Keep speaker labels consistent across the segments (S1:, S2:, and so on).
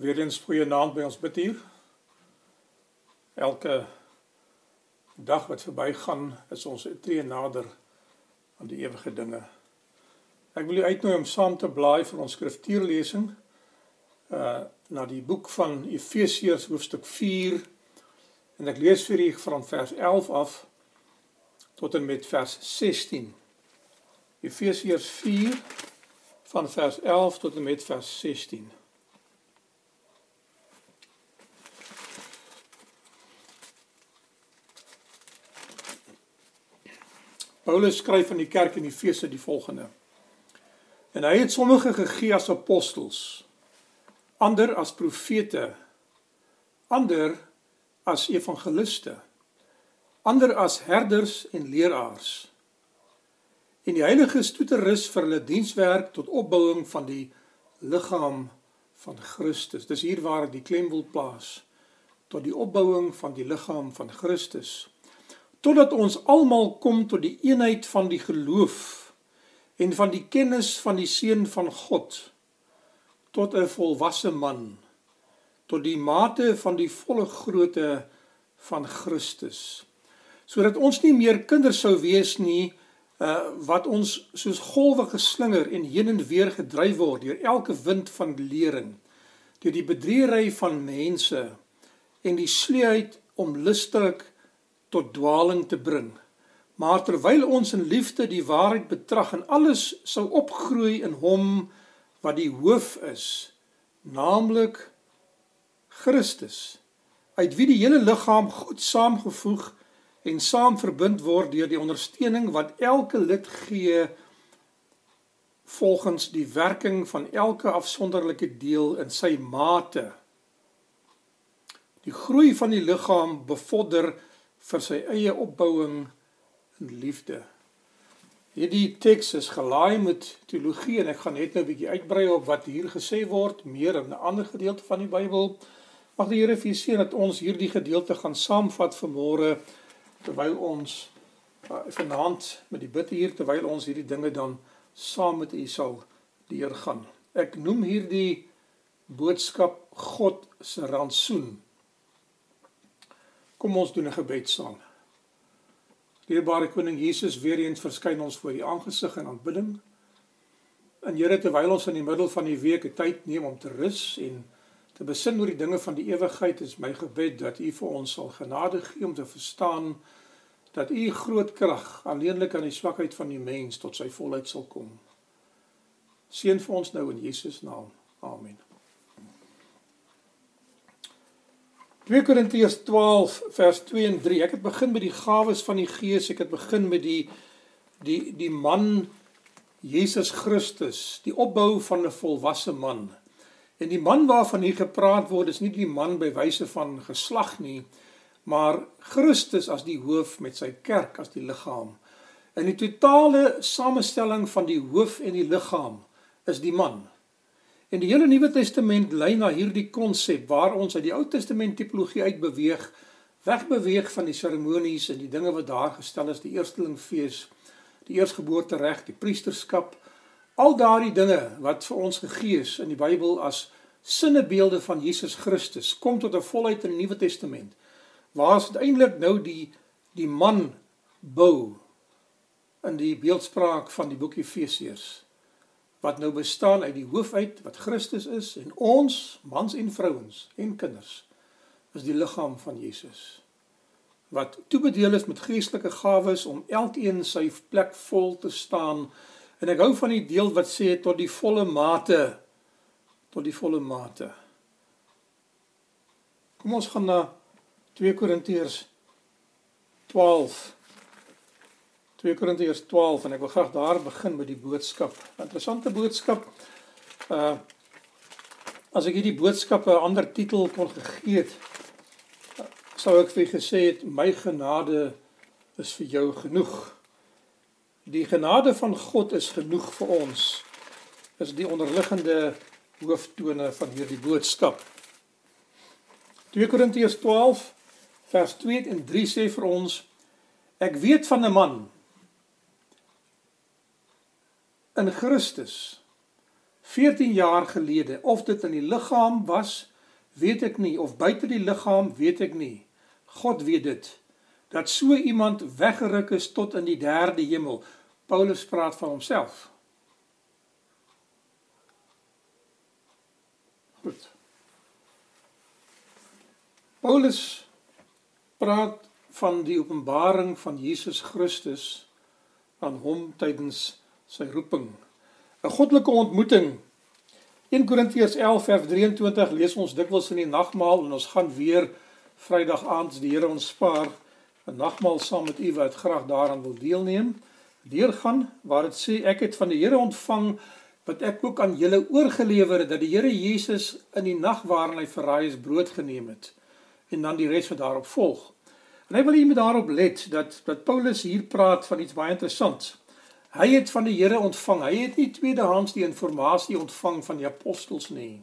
S1: Weer eens goeie naam by ons bidtuur. Elke dag wat verbygaan is ons tree nader aan die ewige dinge. Ek wil u uitnooi om saam te blaai vir ons skriftuurlesing uh na die boek van Efesiërs hoofstuk 4 en ek lees vir u van vers 11 af tot en met vers 16. Efesiërs 4 van vers 11 tot en met vers 16. Paulus skryf aan die kerk in Efese die volgende. En hy het sommige gegee as apostels, ander as profete, ander as evangeliste, ander as herders en leraars. En die Heilige Stoeterus vir hulle dienswerk tot opbouing van die liggaam van Christus. Dis hier waar ek die klem wil plaas tot die opbouing van die liggaam van Christus totdat ons almal kom tot die eenheid van die geloof en van die kennis van die seun van God tot 'n volwasse man tot die mate van die volle grootte van Christus. Sodat ons nie meer kinders sou wees nie uh, wat ons soos golwe geslinger en heen en weer gedryf word deur elke wind van lering deur die bedriegery van mense en die sleeheid om lustig tot dwaling te bring. Maar terwyl ons in liefde die waarheid betrag en alles sou opgroei in hom wat die hoof is, naamlik Christus, uit wie die hele liggaam goed saamgevoeg en saam verbind word deur die ondersteuning wat elke lid gee volgens die werking van elke afsonderlike deel in sy mate. Die groei van die liggaam bevorder vir sy eie opbouing in liefde. Hierdie teks is gelaai met teologie en ek gaan net nou 'n bietjie uitbrei op wat hier gesê word meer in 'n ander gedeelte van die Bybel. Mag die Here vir seën dat ons hierdie gedeelte gaan saamvat vanmôre terwyl ons uh, vanaand met die bid hier terwyl ons hierdie dinge dan saam met U sal deur gaan. Ek noem hierdie boodskap God se rantsoen Kom ons doen 'n gebed saam. Dierbare koning Jesus, weer eens verskyn ons voor U aangesig in aanbidding. En Here, terwyl ons in die middel van die week 'n tyd neem om te rus en te besin oor die dinge van die ewigheid, is my gebed dat U vir ons sal genade gee om te verstaan dat U groot krag alleenlik aan die swakheid van die mens tot sy volheid sal kom. Seën vir ons nou in Jesus naam. Amen. 2 Korintiërs 12 vers 2 en 3. Ek het begin met die gawes van die Gees. Ek het begin met die die die man Jesus Christus, die opbou van 'n volwasse man. En die man waarvan hier gepraat word, is nie die man by wyse van geslag nie, maar Christus as die hoof met sy kerk as die liggaam. In die totale samestelling van die hoof en die liggaam is die man. En die hele Nuwe Testament lei na hierdie konsep waar ons uit die Ou Testament tipologie uit beweeg, wegbeweeg van die seremonies en die dinge wat daar gestel is, die eerstelingfees, die eersgeboortereg, die priesterskap, al daardie dinge wat vir ons gegee is in die Bybel as sinnebeelde van Jesus Christus, kom tot 'n volheid in die Nuwe Testament. Waar is uiteindelik nou die die man bou in die beeldspraak van die boek Efesiërs wat nou bestaan uit die hoof uit wat Christus is en ons mans en vrouens en kinders is die liggaam van Jesus wat toebedeel is met geestelike gawes om elkeen sy plek vol te staan. En ek hou van die deel wat sê tot die volle mate. Tot die volle mate. Kom ons gaan na 2 Korintiërs 12 2 Korintiërs 12 en ek wil graag daar begin met die boodskap. Interessante boodskap. Uh as ek hierdie boodskap 'n ander titel kon gegee het, sou ek vir gesê het my genade is vir jou genoeg. Die genade van God is genoeg vir ons. Is die onderliggende hooftone van hierdie boodskap. 2 Korintiërs 12 vers 2 en 3 sê vir ons Ek weet van 'n man in Christus 14 jaar gelede of dit in die liggaam was weet ek nie of buite die liggaam weet ek nie. God weet dit. Dat so iemand weggeruk is tot in die derde hemel. Paulus praat van homself. Goed. Paulus praat van die openbaring van Jesus Christus aan hom tydens sy roeping. 'n Goddelike ontmoeting 1 Korintiërs 11 vers 23 lees ons dikwels in die nagmaal en ons gaan weer Vrydag aand die Here ons spaar 'n nagmaal saam met u wat graag daaraan wil deelneem. Deurgaan waar dit sê ek het van die Here ontvang wat ek ook aan julle oorgelewer het dat die Here Jesus in die nag waarin hy verraai is brood geneem het en dan die res wat daarop volg. En hy wil hier met daarop let dat dat Paulus hier praat van iets baie interessants. Hy het van die Here ontvang. Hy het nie tweedehands die inligting ontvang van die apostels nie.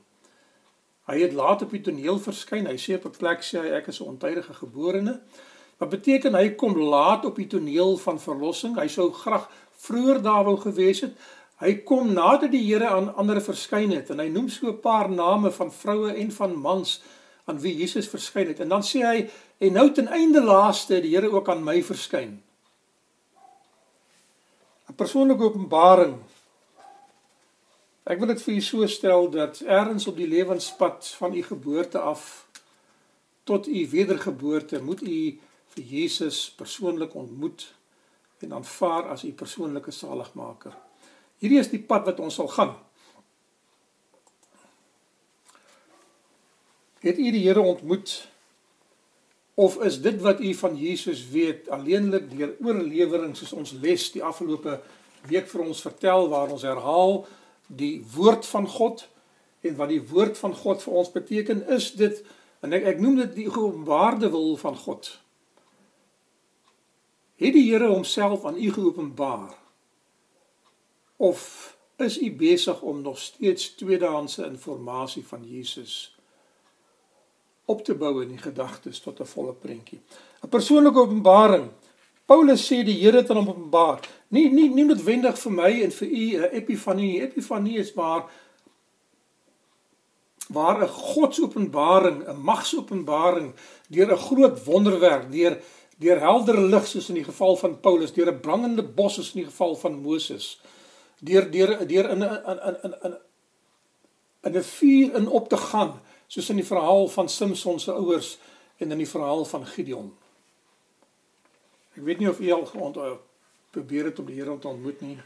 S1: Hy het laat op die toneel verskyn. Hy sê op 'n plek sê hy ek is 'n ontydige geborene. Wat beteken hy kom laat op die toneel van verlossing? Hy sou graag vroeër daar wou gewees het. Hy kom nadat die Here aan ander verskyn het en hy noem so 'n paar name van vroue en van mans aan wie Jesus verskyn het. En dan sê hy en nou ten einde laaste die Here ook aan my verskyn. Persoonlike openbaring. Ek wil dit vir u so stel dat ergens op die lewenspad van u geboorte af tot u wedergeboorte moet u vir Jesus persoonlik ontmoet en aanvaar as u persoonlike saligmaker. Hierdie is die pad wat ons sal gaan. Het u die Here ontmoet Of is dit wat u van Jesus weet alleenlik deur oorlewering soos ons les die afgelope week vir ons vertel waar ons herhaal die woord van God en wat die woord van God vir ons beteken is dit en ek, ek noem dit die geopenbaarde wil van God. Het die Here homself aan u geopenbaar? Of is u besig om nog steeds tweedehandse inligting van Jesus op te bou in die gedagtes tot 'n volle prentjie. 'n Persoonlike openbaring. Paulus sê die Here het aan hom openbaar. Nie nie nie noodwendig vir my en vir u 'n epifanie. Epifanie is waar waar 'n godsopenbaring, 'n magsopenbaring deur 'n groot wonderwerk, deur deur helder lig soos in die geval van Paulus, deur 'n brandende bos soos in die geval van Moses, deur deur deur in 'n in in in in 'n vuur in op te gaan soos in die verhaal van Samson se ouers en in die verhaal van Gideon. Ek weet nie of u al geont uh, probeer het om die Here te ontmoet nie.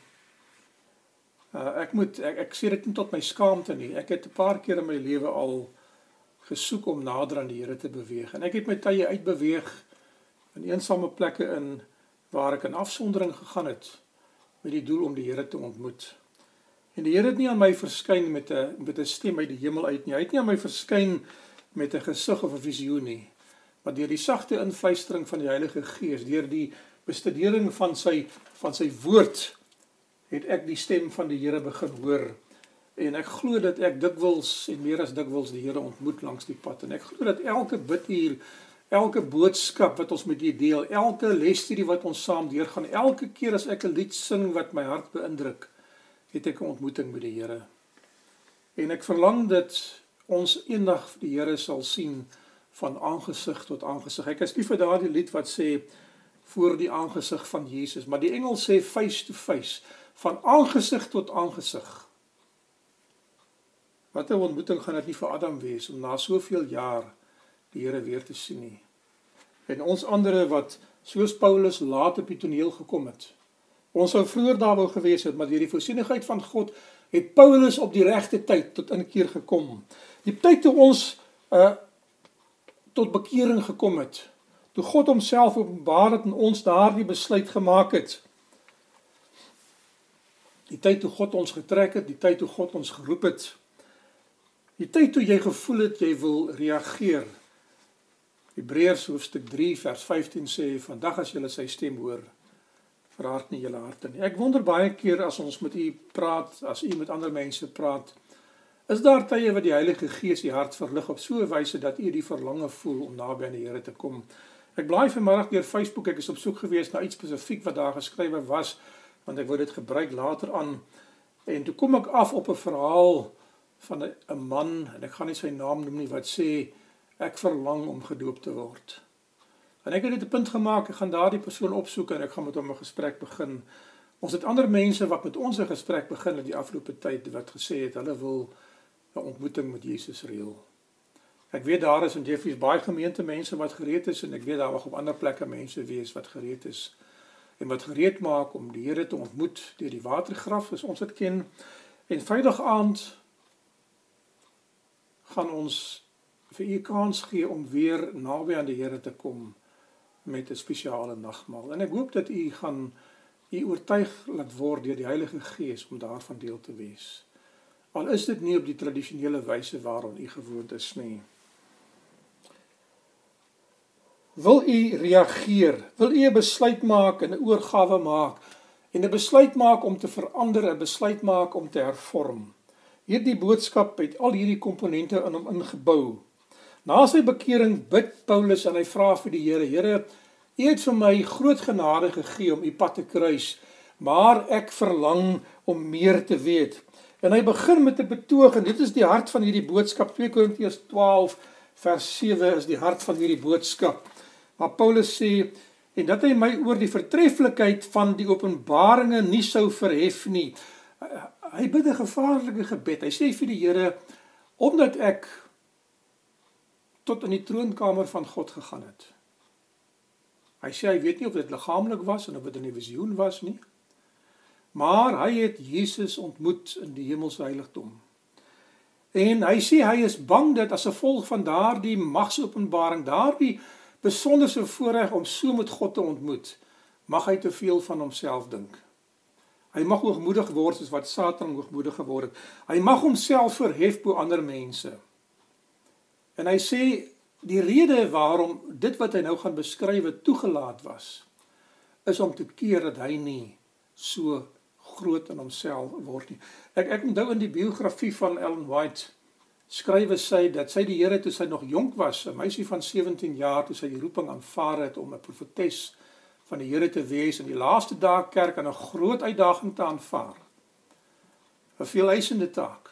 S1: Uh, ek moet ek, ek sê dit nie tot my skaamte nie. Ek het 'n paar keer in my lewe al gesoek om nader aan die Here te beweeg en ek het my tye uitbeweeg in eensame plekke in waar ek in afsondering gegaan het met die doel om die Here te ontmoet. En die Here het nie aan my verskyn met 'n met 'n stem uit die hemel uit nie. Hy het nie aan my verskyn met 'n gesig of 'n visioen nie. Maar deur die sagte influistering van die Heilige Gees, deur die bestudering van sy van sy woord, het ek die stem van die Here begin hoor. En ek glo dat ek dikwels en meer as dikwels die Here ontmoet langs die pad en ek glo dat elke bidtuur Elke boodskap wat ons met u deel, elke lesstudie wat ons saam deurgaan, elke keer as ek 'n lied sing wat my hart beïndruk, het ek 'n ontmoeting met die Here. En ek verlang dat ons eendag die Here sal sien van aangesig tot aangesig. Ek is lief vir daardie lied wat sê voor die aangesig van Jesus, maar die engel sê face to face, van aangesig tot aangesig. Wat 'n ontmoeting gaan dit nie vir Adam wees om na soveel jaar die Here weer te sien nie. En ons ander wat soos Paulus laat op die toneel gekom het, Ons sou vroeër daar wou gewees het, maar deur die voorsienigheid van God het Paulus op die regte tyd tot inkeer gekom. Die tyd toe ons uh tot bekering gekom het. Toe God homself openbaar het en ons daardie besluit gemaak het. Die tyd toe God ons getrek het, die tyd toe God ons geroep het. Die tyd toe jy gevoel het jy wil reageer. Hebreërs hoofstuk 3 vers 15 sê vandag as jy sy stem hoor, verhard nie julle harte nie. Ek wonder baie keer as ons met u praat, as u met ander mense praat, is daar tye wat die Heilige Gees u hart verlig op so 'n wyse dat u die verlange voel om naby aan die Here te kom. Ek blaai vanmiddag deur Facebook, ek is op soek gewees na iets spesifiek wat daar geskrywe was, want ek wou dit gebruik later aan. En toe kom ek af op 'n verhaal van 'n man en ek gaan nie sy naam noem nie wat sê ek verlang om gedoop te word. En ek het dit 'n punt gemaak, ek gaan daardie persoon opsoek en ek gaan met hom 'n gesprek begin. Ons het ander mense wat met ons 'n gesprek begin in die afgelope tyd wat gesê het hulle wil 'n ontmoeting met Jesus reël. Ek weet daar is in Jeffreys baie gemeente mense wat gereed is en ek weet daar mag op ander plekke mense wees wat gereed is en wat gereed maak om die Here te ontmoet deur die watergraf as ons dit ken. En Vrydag aand gaan ons vir u kans gee om weer naby aan die Here te kom met 'n spesiale nagmaal. En ek hoop dat u gaan u oortuig laat word deur die Heilige Gees om daarvan deel te wees. Al is dit nie op die tradisionele wyse waarop u gewoond is nie. Wil u reageer? Wil u 'n besluit maak en 'n oorgawe maak en 'n besluit maak om te verander, 'n besluit maak om te hervorm? Hierdie boodskap het al hierdie komponente in hom ingebou. Na sy bekering bid Paulus en hy vra vir die Here: Here, U het vir my groot genade gegee om U pad te kruis, maar ek verlang om meer te weet. En hy begin met 'n betoog en dit is die hart van hierdie boodskap 2 Korintiërs 12 vers 7 is die hart van hierdie boodskap. Maar Paulus sê en dat hy my oor die vertreffelikheid van die openbaringe nie sou verhef nie. Hy bid 'n gevaarlike gebed. Hy sê vir die Here omdat ek tot in die troonkamer van God gegaan het. Hy sê hy weet nie of dit liggaamlik was en of dit 'n visioen was nie. Maar hy het Jesus ontmoet in die hemelse heiligdom. En hy sê hy is bang dat as gevolg van daardie magsopenbaring, daardie besonderse voorreg om so met God te ontmoet, mag hy te veel van homself dink. Hy mag hoogmoedig word soos wat Satan hoogmoedig geword het. Hy mag homself verhef bo ander mense. En hy sê die rede waarom dit wat hy nou gaan beskryf toegelaat was, is om te keer dat hy nie so groot in homself word nie. Ek ek onthou in die biografie van Ellen White skrywe sy dat sy die Here toe sy nog jonk was, 'n meisie van 17 jaar toe sy die roeping aanvaar het om 'n profetes van die Here te wees in die laaste dae kerk aan 'n groot uitdaging te aanvaar. 'n Veeleisende taak.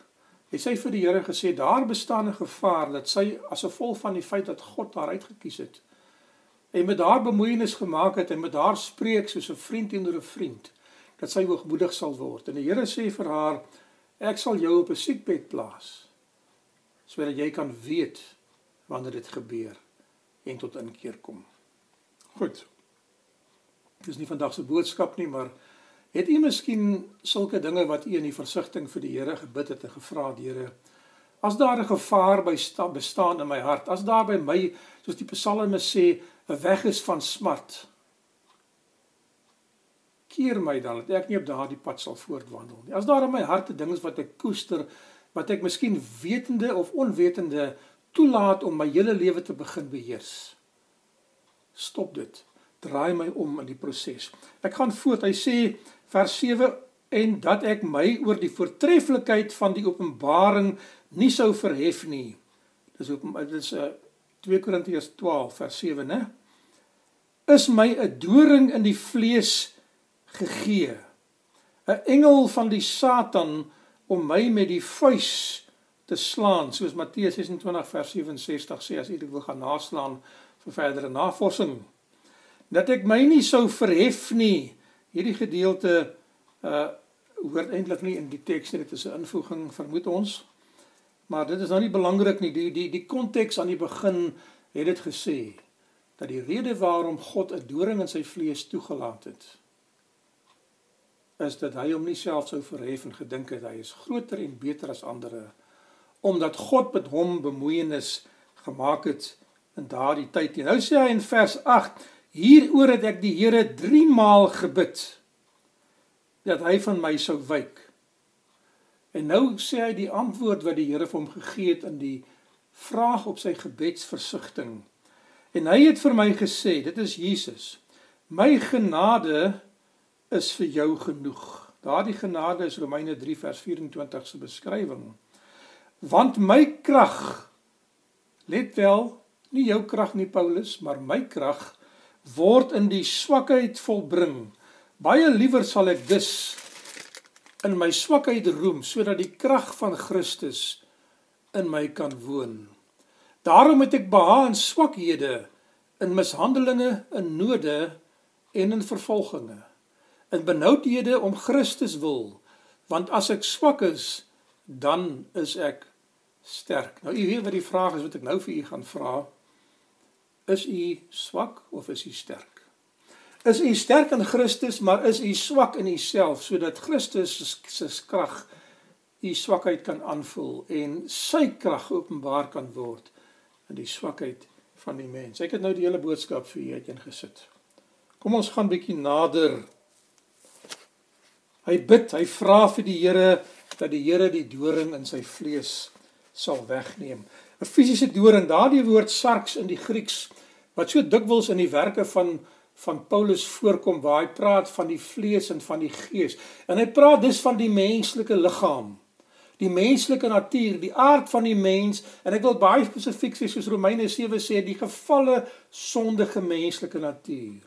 S1: Het sy vir die Here gesê daar bestaan 'n gevaar dat sy as gevolg van die feit dat God haar uitgekies het en met haar bemoeienis gemaak het en met haar spreek soos 'n vriend teenoor 'n vriend dat sy hoogmoedig sal word. En die Here sê vir haar ek sal jou op 'n siekbed plaas sodat jy kan weet wanneer dit gebeur en tot inkeer kom. Goed. Dis nie vandag se boodskap nie, maar het u miskien sulke dinge wat u in die versigtiging vir die Here gebid het en gevra die Here as daar 'n gevaar by bestaan in my hart, as daar by my soos die psalme sê 'n weg is van smart keer my dan dat ek nie op daardie pad sal voortwandel nie. As daar in my hart 'n ding is wat ek koester wat ek miskien wetende of onwetende toelaat om my hele lewe te begin beheers. Stop dit. Draai my om in die proses. Ek gaan voort. Hy sê vers 7 en dat ek my oor die voortreffelikheid van die openbaring nie sou verhef nie. Dis op dit is uh, 2 Korintiërs 12 vers 7, né? Is my 'n doring in die vlees gegee. 'n Engel van die Satan om my met die vuis te slaan soos Matteus 26 vers 67 sê as u dit wil gaan naslaan vir verdere navorsing dat ek my nie sou verhef nie hierdie gedeelte uh hoort eintlik nie in die teks nie dit is 'n invoeging vermoed ons maar dit is nou nie belangrik nie die die die konteks aan die begin het dit gesê dat die rede waarom God 'n doring in sy vlees toegelaat het is dat hy hom nie self sou verhef en gedink het hy is groter en beter as ander omdat God met hom bemoeienis gemaak het in daardie tyd. En nou sê hy in vers 8: Hieroor het ek die Here 3 maal gebid dat hy van my sou wyk. En nou sê hy die antwoord wat die Here vir hom gegee het in die vraag op sy gebedsversigtiging. En hy het vir my gesê, dit is Jesus. My genade is vir jou genoeg. Daardie genade is Romeine 3 vers 24 se beskrywing. Want my krag let wel, nie jou krag nie Paulus, maar my krag word in die swakheid volbring. Baie liewer sal ek dus in my swakheid roem sodat die krag van Christus in my kan woon. Daarom het ek behaag in swakhede, in mishandelinge, in node en in vervolginge, in benoudhede om Christus wil, want as ek swak is, dan is ek sterk. Nou u weet wat die vraag is wat ek nou vir u gaan vra. Is u swak of is u sterk? is u sterk in Christus, maar is u swak in uself sodat Christus se krag u swakheid kan aanvul en sy krag openbaar kan word in die swakheid van die mens. Ek het nou die hele boodskap vir u uiteengesit. Kom ons gaan bietjie nader. Hy bid, hy vra vir die Here dat die Here die doring in sy vlees sal wegneem. 'n Fisiese doring, daardie woord sarx in die Grieks wat so dikwels in die werke van van Paulus voorkom waar hy praat van die vlees en van die gees. En hy praat dus van die menslike liggaam. Die menslike natuur, die aard van die mens en ek wil baie spesifiek sê soos Romeine 7 sê die gefalle sondige menslike natuur.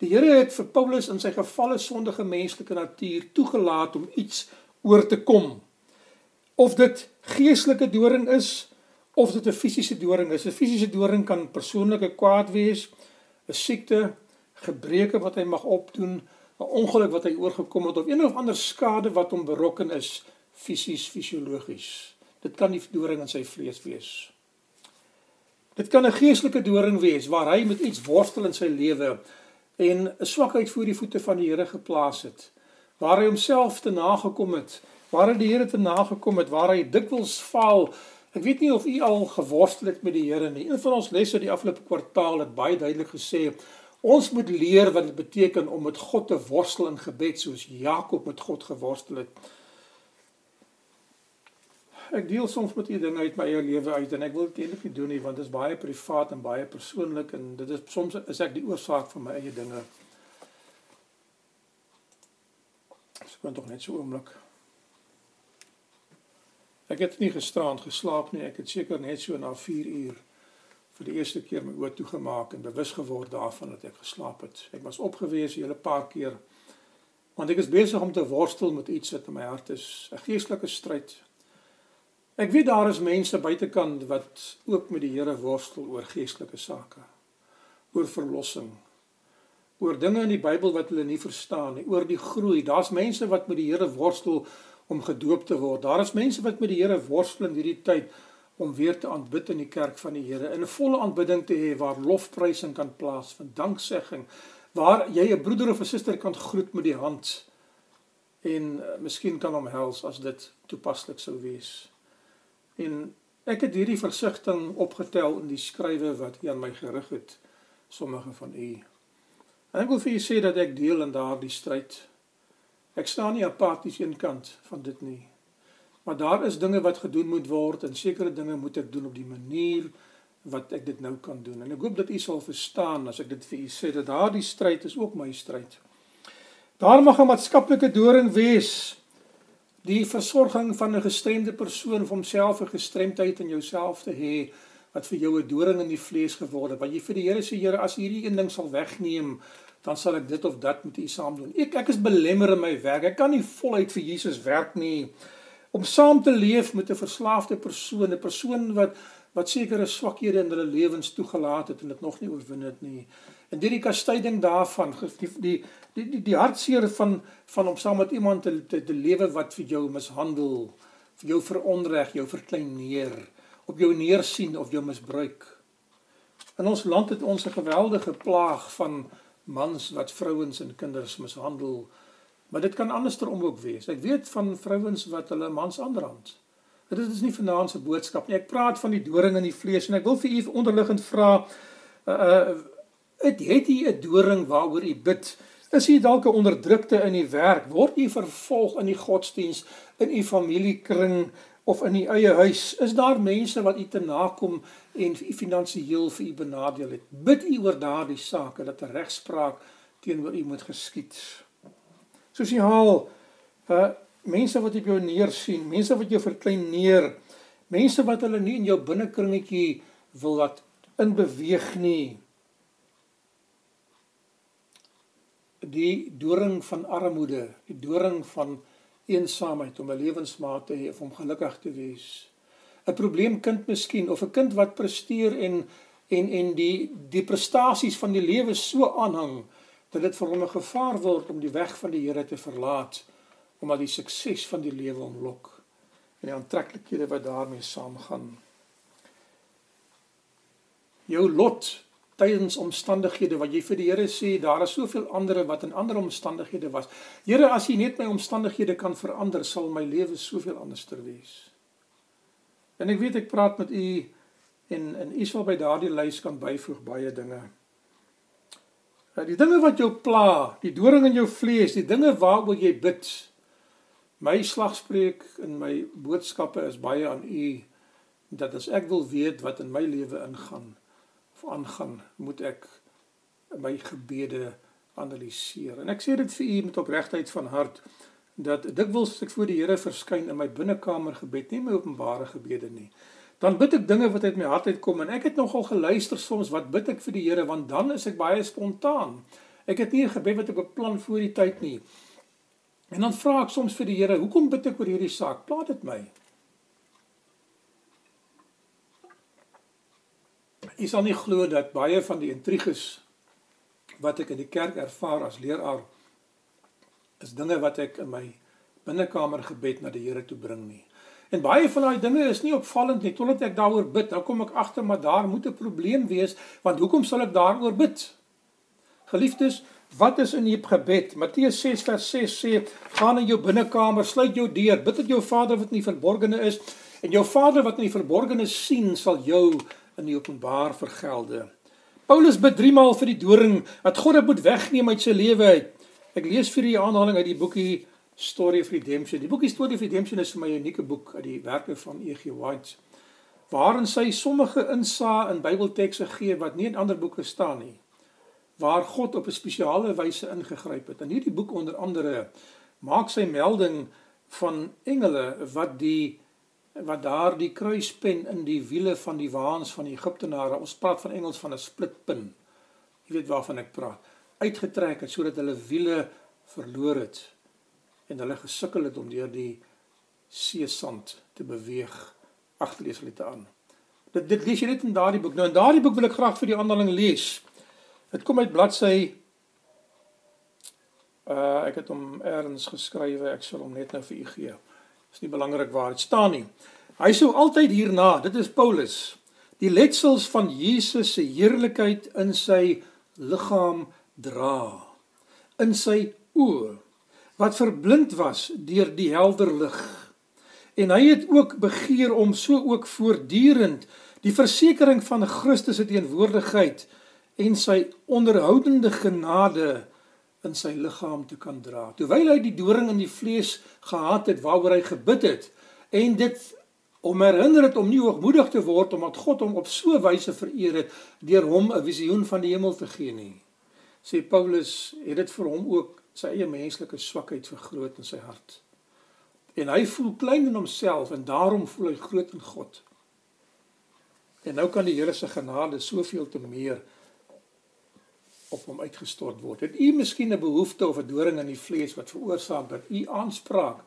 S1: Die Here het vir Paulus in sy gefalle sondige menslike natuur toegelaat om iets oor te kom. Of dit geestelike doring is of dit 'n fisiese doring is. 'n Fisiese doring kan persoonlike kwaad wees, 'n siekte, gebreke wat hy mag opdoen, 'n ongeluk wat hy oorgekom het of een of ander skade wat hom berokken is fisies fisiologies. Dit kan nie doring in sy vlees wees. Dit kan 'n geestelike doring wees waar hy met iets worstel in sy lewe en 'n swakheid voor die voete van die Here geplaas het, waar hy homself te nagekom het, waar hy die Here te nagekom het, waar hy dikwels faal Ek weet nie of u al geworstel het met die Here nie. Een van ons lesse die afgelope kwartaal het baie duidelik gesê ons moet leer wat dit beteken om met God te worstel in gebed soos Jakob met God geworstel het. Ek deel soms met u dinge uit my eie lewe uit en ek wil dit eintlik nie doen nie want dit is baie privaat en baie persoonlik en dit is soms is ek die oorsaak van my eie dinge. Ek kan tog net so oomblik Ek het nie gisteraand geslaap nie. Ek het seker net so na 4 uur vir die eerste keer my oë toegemaak en bewus geword daarvan dat ek geslaap het. Ek was opgewees 'n hele paar keer want ek is besig om te worstel met iets wat in my hart is, 'n geestelike stryd. Ek weet daar is mense buitekant wat ook met die Here worstel oor geestelike sake. Oor verlossing. Oor dinge in die Bybel wat hulle nie verstaan nie, oor die groei. Daar's mense wat met die Here worstel om gedoop te word. Daar is mense wat met die Here worstel in hierdie tyd om weer te aanbid in die kerk van die Here, 'n volle aanbidding te hê waar lofprysing kan plaasvind, danksegging, waar jy 'n broeder of 'n suster kan groet met die hand en uh, miskien kan omhels as dit toepaslik sou wees. En ek het hierdie versigtiging opgetel in die skrywe wat U aan my gerig het, sommige van u. En ek wil vir u sê dat ek deel in daardie stryd Ek staan nie apaties een kant van dit nie. Maar daar is dinge wat gedoen moet word en sekere dinge moet ek doen op die manier wat ek dit nou kan doen. En ek hoop dat u sal verstaan as ek dit vir u sê dat daardie stryd is ook my stryd. Daar mag 'n maatskaplike doring wees die versorging van 'n gestremde persoon vir homself 'n gestremdheid in jouself te hê wat vir jou 'n doring in die vlees geword het. Wat jy vir die Here sê, Here, as hierdie een ding sal wegneem, dan sal ek dit of dat met u saam doen. Ek ek is belemmer in my werk. Ek kan nie voluit vir Jesus werk nie. Om saam te leef met 'n verslaafde persoon, 'n persoon wat wat sekere swakhede in hulle lewens toegelaat het en dit nog nie oorwin het nie. En hierdie kastyding daarvan, die die die die, die hartseer van van om saam met iemand te te, te lewe wat vir jou mishandel, vir jou veronreg, jou verkleineer, op jou neersien of jou misbruik. In ons land het ons 'n geweldige plaag van mans wat vrouens en kinders mishandel. Maar dit kan andersom ook wees. Ek weet van vrouens wat hulle mans aanrand. Dit is nie vanaand se boodskap nie. Ek praat van die doring in die vlees en ek wil vir u onderliggend vra uh uh het jy 'n doring waaroor u bid? Is u dalk 'n onderdrukte in die werk? Word u vervolg in die godsdiens, in u familiekring of in u eie huis? Is daar mense wat u te nakom en finansiëel vir u benadeel het. Bid u oor daardie sake dat 'n regspraak teenoor u moet geskied. Sosiaal uh mense wat op jou neersien, mense wat jou verkleineer, mense wat hulle nie in jou binnekringetjie wil laat inbeweeg nie. Die doring van armoede, die doring van eensaamheid om 'n lewensmaat te hê of om gelukkig te wees. 'n Probleemkind miskien of 'n kind wat presteer en en en die die prestasies van die lewe so aanhang dat dit vir hom 'n gevaar word om die weg van die Here te verlaat omdat die sukses van die lewe omlok en die aantreklikhede wat daarmee saamgaan. Jou lot tydens omstandighede wat jy vir die Here sê daar is soveel ander wat in ander omstandighede was. Here, as U net my omstandighede kan verander, sal my lewe soveel anderster wees. En ek weet ek praat met u en en u sal by daardie lys kan byvoeg baie dinge. Nou die dinge wat jou pla, die doring in jou vlees, die dinge waaroor jy bid. My slagspreuk en my boodskappe is baie aan u dat as ek wil weet wat in my lewe ingaan of aangaan, moet ek my gebede analiseer. En ek sê dit vir u met opregtheid van hart dat dikwels as ek voor die Here verskyn in my binnekamer gebed, nie my openbare gebede nie. Dan bid ek dinge wat uit my hart uitkom en ek het nogal geluister soms wat bid ek vir die Here want dan is ek baie spontaan. Ek het nie 'n gebed wat ek beplan voor die tyd nie. En dan vra ek soms vir die Here, hoekom bid ek oor hierdie saak? Plaat dit my. Ek sal nie glo dat baie van die intriges wat ek in die kerk ervaar as leraar is dinge wat ek in my binnekamer gebed na die Here toe bring nie. En baie van daai dinge is nie opvallend nie totdat ek daaroor bid. Dan kom ek agter maar daar moet 'n probleem wees want hoekom sal ek daaroor bid? Geliefdes, wat is in die gebed? Matteus 6 vers 6 sê: "Gaan in jou binnekamer, sluit jou deur, bid tot jou Vader wat in die verborgene is en jou Vader wat in die verborgene sien, sal jou in die openbaar vergelde." Paulus bid 3 maal vir die doring dat God dit moet wegneem uit sy lewe uit. Ek lees vir u aanhaling uit die boekie Story of Redemption. Die boekie Story of Redemption is vir my 'n unieke boek uit die werke van E.G. White waarin sy sommige insae in Bybeltekste gee wat nie in ander boeke staan nie. Waar God op 'n spesiale wyse ingegryp het. In hierdie boek onder andere maak sy melding van engele wat die wat daar die kruispen in die wiele van die waans van die Egiptenare. Ons praat van engels van 'n splitpin. Jy weet waarvan ek praat uitgetrek het sodat hulle wiele verloor het en hulle gesukkel het om deur die seesand te beweeg agterlees hulle te aan. Dit dit lees jy net in daardie boek. Nou in daardie boek wil ek graag vir die aanhaling lees. Dit kom uit bladsy uh ek het hom eers geskrywe, ek sal hom net nou vir u gee. Is nie belangrik waar dit staan nie. Hy sou altyd hierna, dit is Paulus, die letsels van Jesus se heerlikheid in sy liggaam dra in sy oë wat verblind was deur die helder lig en hy het ook begeer om so ook voortdurend die versekering van Christus se teenwoordigheid en sy onderhoudende genade in sy liggaam te kan dra. Terwyl hy die doring in die vlees gehad het waaroor hy gebid het en dit om herinner het om nie hoogmoedig te word omdat God hom op so wyse vereer het deur hom 'n visioen van die hemel te gee nie sê Paulus het dit vir hom ook sy eie menslike swakheid vergroot in sy hart. En hy voel klein in homself en daarom voel hy groot in God. En nou kan die Here se genade soveel te meer op hom uitgestort word. Het u miskien 'n behoefte of 'n doring in die vlees wat veroorsaak dat u aanspraak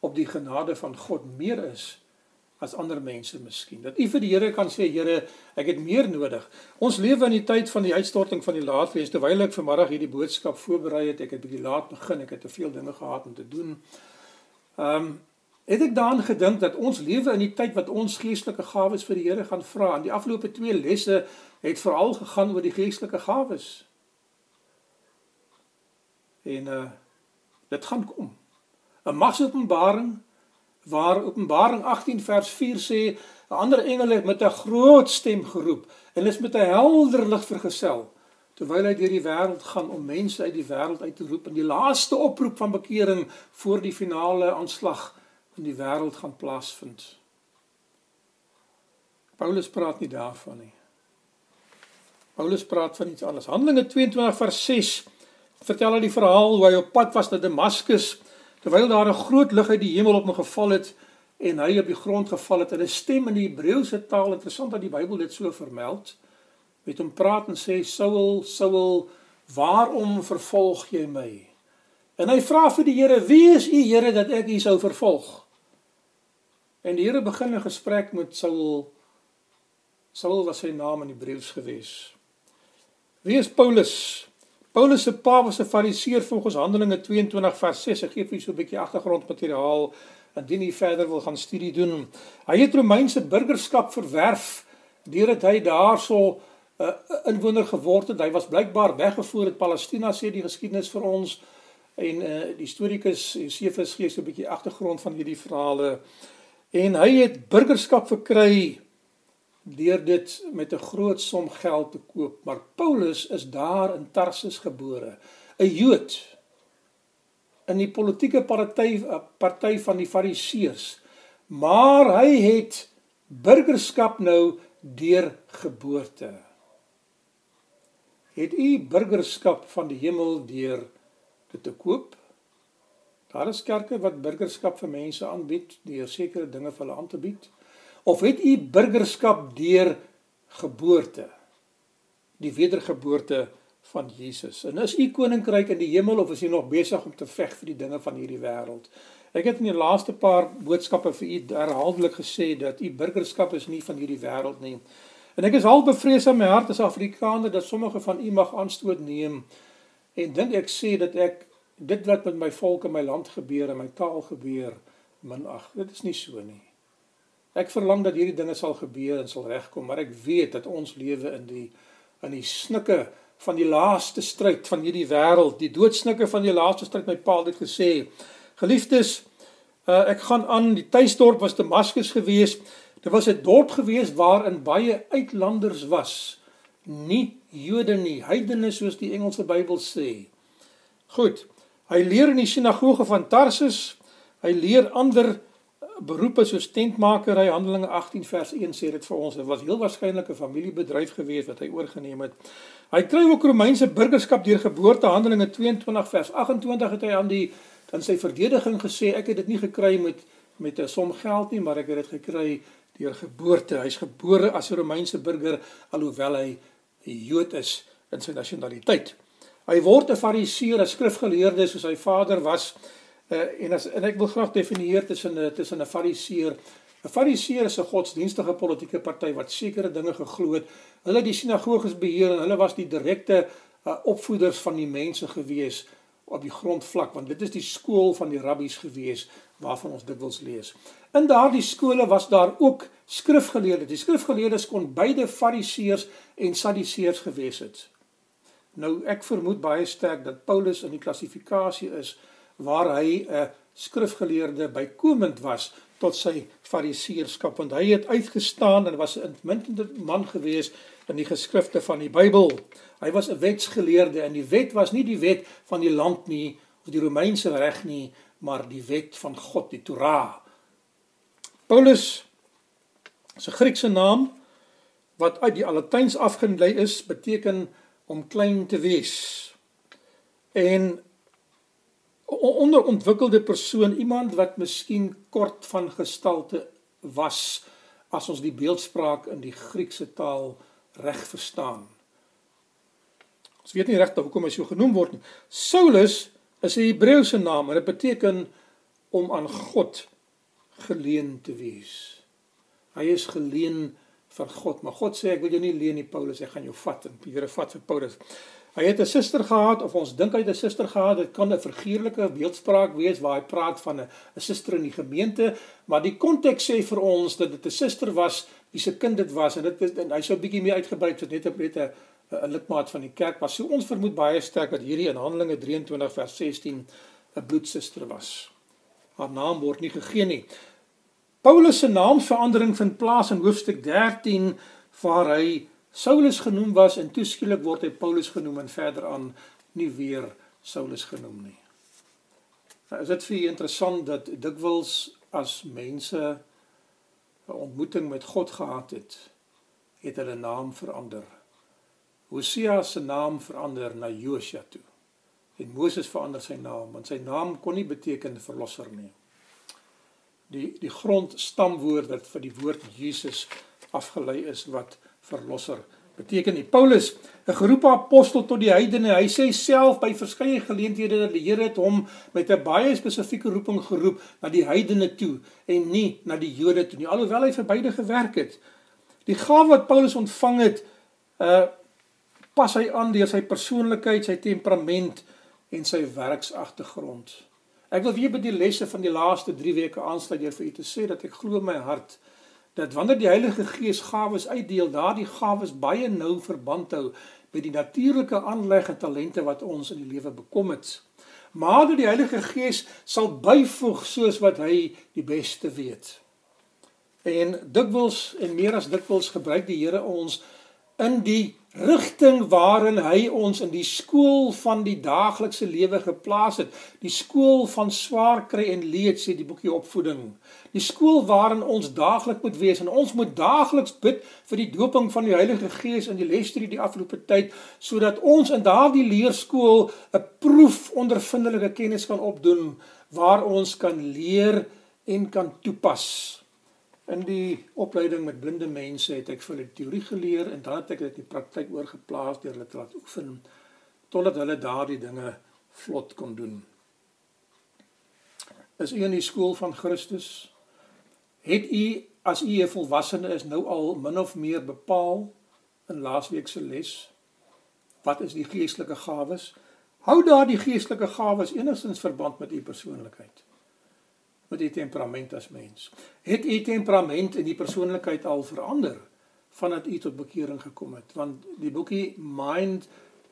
S1: op die genade van God meer is as ander mense miskien. Dat u vir die Here kan sê, Here, ek het meer nodig. Ons lewe in die tyd van die uitstorting van die laatfees. Terwyl ek vanmiddag hierdie boodskap voorberei het, ek het bietjie laat begin, ek het te veel dinge gehad om te doen. Ehm um, het ek daaraan gedink dat ons lewe in die tyd wat ons geestelike gawes vir die Here gaan vra. In die afgelope 2 lesse het veral gegaan oor die geestelike gawes. En uh dit gaan kom. 'n Magsopenbaring waar Openbaring 18 vers 4 sê 'n ander engel het met 'n groot stem geroep en is met 'n helder lig vergesel terwyl hy deur die wêreld gaan om mense uit die wêreld uit te roep en die laaste oproep van bekering voor die finale aanslag in die wêreld gaan plaasvind. Paulus praat nie daarvan nie. Paulus praat van iets anders. Handelinge 22 vers 6 vertel hy die verhaal hoe hy op pad was na Damaskus terwyl daar 'n groot lig uit die hemel op hom geval het en hy op die grond geval het en 'n stem in die Hebreëse taal interessant dat die Bybel dit so vermeld met hom praat en sê Saul Saul waarom vervolg jy my En hy vra vir die Here: "Wie is u Here dat ek u sou vervolg?" En die Here begin 'n gesprek met Saul. Saul was sy naam in Hebreëus gewees. Wie is Paulus? Paulus se pa was 'n Fariseer volgens Handelinge 22 vers 6. Ek gee vir julle so 'n bietjie agtergrondmateriaal indien jy verder wil gaan studie doen. Hy het Romeinse burgerskap verwerf deurdat hy daarso 'n uh, inwoner geword het. Hy was blykbaar weggevoer uit Palestina sê die geskiedenis vir ons en uh, die historikus Josephus gee so 'n bietjie agtergrond van hierdie verhale. En hy het burgerskap verkry deur dit met 'n groot som geld te koop. Maar Paulus is daar in Tarsus gebore, 'n Jood in die politieke party party van die Fariseërs. Maar hy het burgerskap nou deur geboorte. Het u burgerskap van die hemel deur dit te koop? Daar is kerke wat burgerskap vir mense aanbied deur sekere dinge vir hulle aan te bied. Of het u burgerskap deur geboorte? Die wedergeboorte van Jesus. En is u koninkryk in die hemel of is u nog besig om te veg vir die dinge van hierdie wêreld? Ek het in die laaste paar boodskappe vir u herhaaldelik gesê dat u burgerskap is nie van hierdie wêreld nie. En ek is al bevrees in my hart as Afrikaner dat sommige van u mag aanstoot neem en dink ek sê dat ek dit wat met my volk en my land gebeur en my taal gebeur minag. Dit is nie so nie. Ek verlang dat hierdie dinge sal gebeur en sal regkom, maar ek weet dat ons lewe in die in die snikke van die laaste stryd van hierdie wêreld, die doodsnikke van die laaste stryd. My pa het dit gesê. Geliefdes, uh, ek gaan aan die tuisdorp was Damaskus gewees. Dit was 'n dorp gewees waarin baie uitlanders was, nie Jode nie, heidene soos die Engelse Bybel sê. Goed. Hy leer in die sinagoge van Tarsus. Hy leer ander beroepe soos tentmakery Handelinge 18 vers 1 sê dit vir ons dit was heel waarskynlik 'n familiebedryf gewees wat hy oorgeneem het. Hy kry ook Romeinse burgerskap deur geboorte Handelinge 22 vers 28 het hy aan die in sy verdediging gesê ek het dit nie gekry met met 'n som geld nie, maar ek het dit gekry deur geboorte. Hy's gebore as 'n Romeinse burger alhoewel hy 'n Jood is in sy nasionaliteit. Hy word 'n Fariseer, 'n skrifgeleerde soos sy vader was. Uh, en as en ek wil graag definieer tussen 'n tussen 'n Fariseer 'n Fariseer is 'n godsdienstige politieke party wat sekere dinge geglo het. Hulle het die sinagoges beheer en hulle was die direkte uh, opvoeders van die mense gewees op die grondvlak want dit is die skool van die rabbies gewees waarvan ons dikwels lees. In daardie skole was daar ook skrifgeleerdes. Die skrifgeleerdes kon beide fariseërs en sadiseërs gewees het. Nou ek vermoed baie sterk dat Paulus in die klassifikasie is waar hy 'n skrifgeleerde bykomend was tot sy fariseërskap want hy het uitgestaan en was 'n uitmuntende man gewees in die geskrifte van die Bybel. Hy was 'n wetsgeleerde en die wet was nie die wet van die land nie of die Romeinse reg nie, maar die wet van God, die Torah. Paulus se Griekse naam wat uit die Latyns afgelei is, beteken om klein te wees. En onderontwikkelde persoon, iemand wat miskien kort van gestalte was as ons die beeldspraak in die Griekse taal reg verstaan. Ons weet nie regtig hoekom hy so genoem word nie. Saulus is 'n Hebreëse naam en dit beteken om aan God geleen te wees. Hy is geleen vir God, maar God sê ek wil jou nie leen nie Paulus, ek gaan jou vat en die Here vat vir Paulus. Hy het 'n suster gehad of ons dink hy het 'n suster gehad. Dit kan 'n figuurlike beeldspraak wees waar hy praat van 'n 'n suster in die gemeente, maar die konteks sê vir ons dat dit 'n suster was wie se kind dit was en dit en hy sou 'n bietjie meer uitgebrei het net op net 'n 'n lidmaat van die kerk was. So ons vermoed baie sterk dat hierdie in Handelinge 23 vers 16 'n bloedsuster was. Haar naam word nie gegee nie. Paulus se naamverandering vind plaas in hoofstuk 13 waar hy Saulus genoem was en toeskielik word hy Paulus genoem en verder aan nie weer Saulus genoem nie. Nou is dit vir julle interessant dat dikwels as mense 'n ontmoeting met God gehad het, het hulle naam verander. Hosea se naam verander na Josua toe. En Moses verander sy naam want sy naam kon nie beteken verlosser nie. Die die grondstamwoord wat vir die woord Jesus afgelei is wat verlosser beteken nie. Paulus, 'n geroepe apostel tot die heidene, hy sê self by verskeie geleenthede dat die Here het hom met 'n baie spesifieke roeping geroep na die heidene toe en nie na die Jode toe nie, alhoewel hy vir beide gewerk het. Die gawe wat Paulus ontvang het, uh pas hy aan deur sy persoonlikheid, sy temperament en sy werksagtergrond. Ek wil weer by die lesse van die laaste 3 weke aansluit deur vir u te sê dat ek glo my hart dat wanneer die Heilige Gees gawes uitdeel, daardie gawes baie nou verband hou met die natuurlike aanleg en talente wat ons in die lewe bekom het. Maar dat die Heilige Gees sal byvoeg soos wat hy die beste weet. En dikwels en meer as dikwels gebruik die Here ons in die rigting waarin hy ons in die skool van die daaglikse lewe geplaas het. Die skool van swaar kry en leed sê die boekie opvoeding. Die skool waarin ons daagliks moet wees en ons moet daagliks bid vir die doping van die Heilige Gees in die lesstudie die afgelope tyd sodat ons in daardie leerskool 'n proef ondervindelike kennis kan opdoen waar ons kan leer en kan toepas. In die opleiding met blinde mense het ek vir hulle teorie geleer en dan het ek dit in die praktyk oorgeplaas deur hulle te laat oefen totdat hulle daardie dinge vlot kon doen. Is u in die skool van Christus? Het u as u 'n volwassene is nou al min of meer bepaal in laasweek se les wat is die geestelike gawes? Hou daardie geestelike gawes enigstens verband met u persoonlikheid? Met u temperament as mens. Het u temperament en die persoonlikheid al verander vandat u tot bekering gekom het? Want die boekie Mind,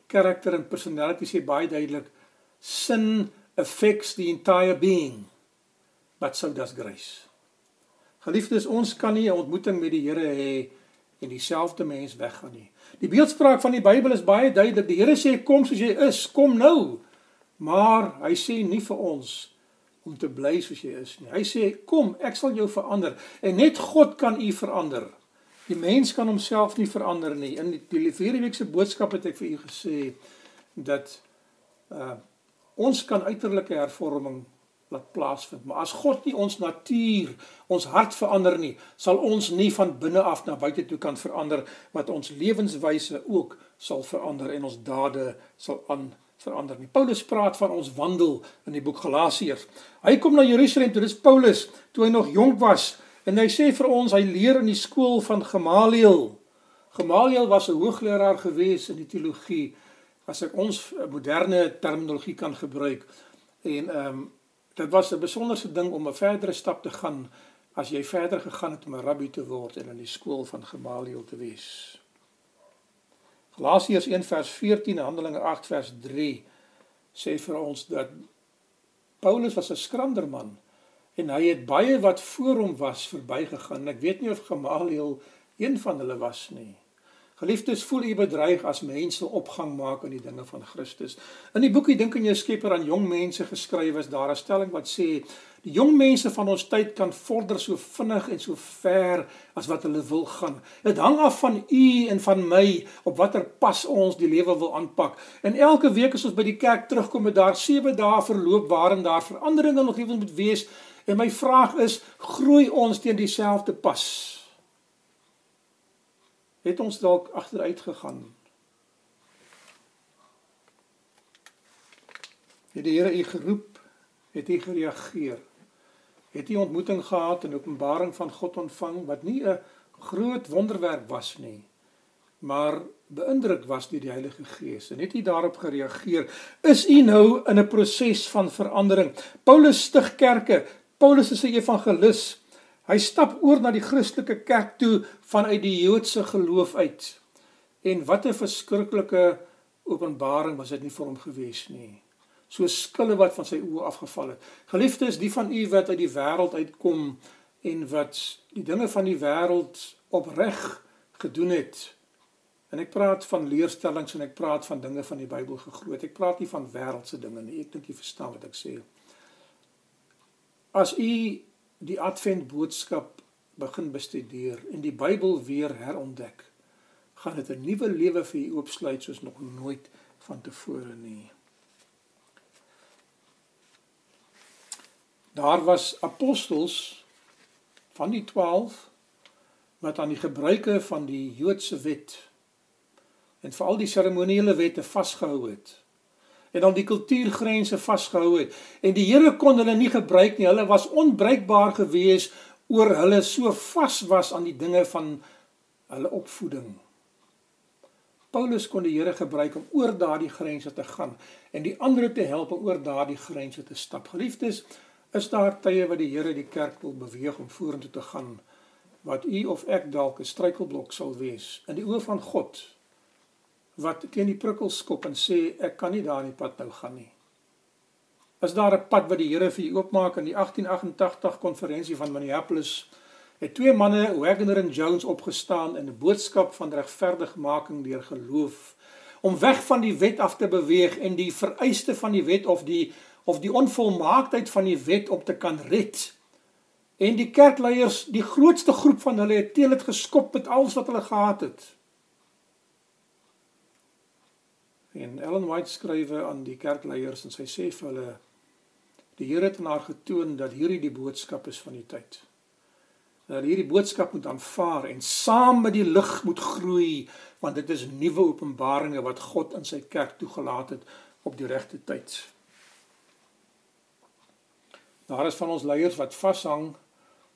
S1: Character and Personality sê baie duidelik sin affects the entire being but so does grace. Geliefdes, ons kan nie 'n ontmoeting met die Here hê en dieselfde mens weggaan nie. Die beeldspraak van die Bybel is baie duidelik. Die Here sê kom soos jy is, kom nou. Maar hy sê nie vir ons om te bly soos jy is nie. Hy sê kom, ek sal jou verander en net God kan u verander. Die mens kan homself nie verander nie. In die vierde week se boodskap het ek vir u gesê dat uh ons kan uiterlike hervorming laat plaasvind, maar as God nie ons natuur, ons hart verander nie, sal ons nie van binne af na buite toe kan verander wat ons lewenswyse ook sal verander en ons dade sal aan verander nie. Paulus praat van ons wandel in die boek Galasiërs. Hy kom na Jerusalem toe, dis Paulus, toe hy nog jonk was en hy sê vir ons hy leer in die skool van Gamaliel. Gamaliel was 'n hoogleraar gewees in die teologie as ek ons moderne terminologie kan gebruik. En ehm um, dit was 'n besonderse ding om 'n verdere stap te gaan as jy verder gegaan het om 'n rabbi te word en in die skool van Gamaliel te wees. Galasiërs 1 vers 14 en Handelinge 8 vers 3 sê vir ons dat Paulus was 'n skrander man en hy het baie wat voor hom was verbygegaan. Ek weet nie of Gamaliel een van hulle was nie. Geliefdes, voel u bedreig as mense opgang maak in die dinge van Christus. In die boekie dink aan jou Skepper aan jong mense geskryf is daar 'n stelling wat sê die jong mense van ons tyd kan vorder so vinnig en so ver as wat hulle wil gaan. Dit hang af van u en van my op watter pas ons die lewe wil aanpak. En elke week as ons by die kerk terugkom met daar 7 dae verloop waarin daar veranderinge in ons lewens moet wees en my vraag is, groei ons teen dieselfde pas? Het ons dalk agteruit gegaan. Het die Here u geroep? Het u gereageer? Het u ontmoeting gehad en openbaring van God ontvang wat nie 'n groot wonderwerk was nie, maar beïndruk was deur die Heilige Gees en het u daarop gereageer? Is u nou in 'n proses van verandering? Paulus stig kerke. Paulus is 'n evangelis. Hy stap oor na die Christelike kerk toe vanuit die Joodse geloof uit. En wat 'n verskriklike openbaring was dit nie vir hom gewees nie. So skille wat van sy oë afgeval het. Geliefdes, die van u wat uit die wêreld uitkom en wat die dinge van die wêreld opreg gedoen het. En ek praat van leerstellings en ek praat van dinge van die Bybel gegroot. Ek praat nie van wêreldse dinge nie. Ek dink jy verstaan wat ek sê. As u die advent boodskap begin bestudeer en die Bybel weer herontdek, gaan dit 'n nuwe lewe vir u oopsluit soos nog nooit vantevore nie. Daar was apostels van die 12 wat aan die gebruike van die Joodse wet en veral die seremoniele wette vasgehou het en dan die kultuurgrense vasgehou het. En die Here kon hulle nie gebruik nie. Hulle was onbruikbaar gewees oor hulle so vas was aan die dinge van hulle opvoeding. Paulus kon die Here gebruik om oor daardie grense te gaan en die ander te help om oor daardie grense te stap. Geliefdes, is daar tye wat die Here die kerk wil beweeg om vorentoe te gaan wat u of ek dalk 'n struikelblok sal wees in die oë van God wat teen die prikkels skop en sê ek kan nie daardie pad nou gaan nie. Is daar 'n pad wat die Here vir u oopmaak in die 1888 konferensie van Minneapolis het twee manne, Wagner en Jones opgestaan in 'n boodskap van regverdigmaking deur geloof om weg van die wet af te beweeg en die vereiste van die wet of die of die onvolmaaktheid van die wet op te kan red. En die kerkleiers, die grootste groep van hulle het teen dit geskop met alles wat hulle gehad het. En Ellen White skrywe aan die kerkleiers en sy sê vir hulle die Here het aan haar getoon dat hierdie die boodskap is van die tyd dat hierdie boodskap moet aanvaar en saam met die lig moet groei want dit is nuwe openbaringe wat God in sy kerk toegelaat het op die regte tyd. Daar is van ons leiers wat vashang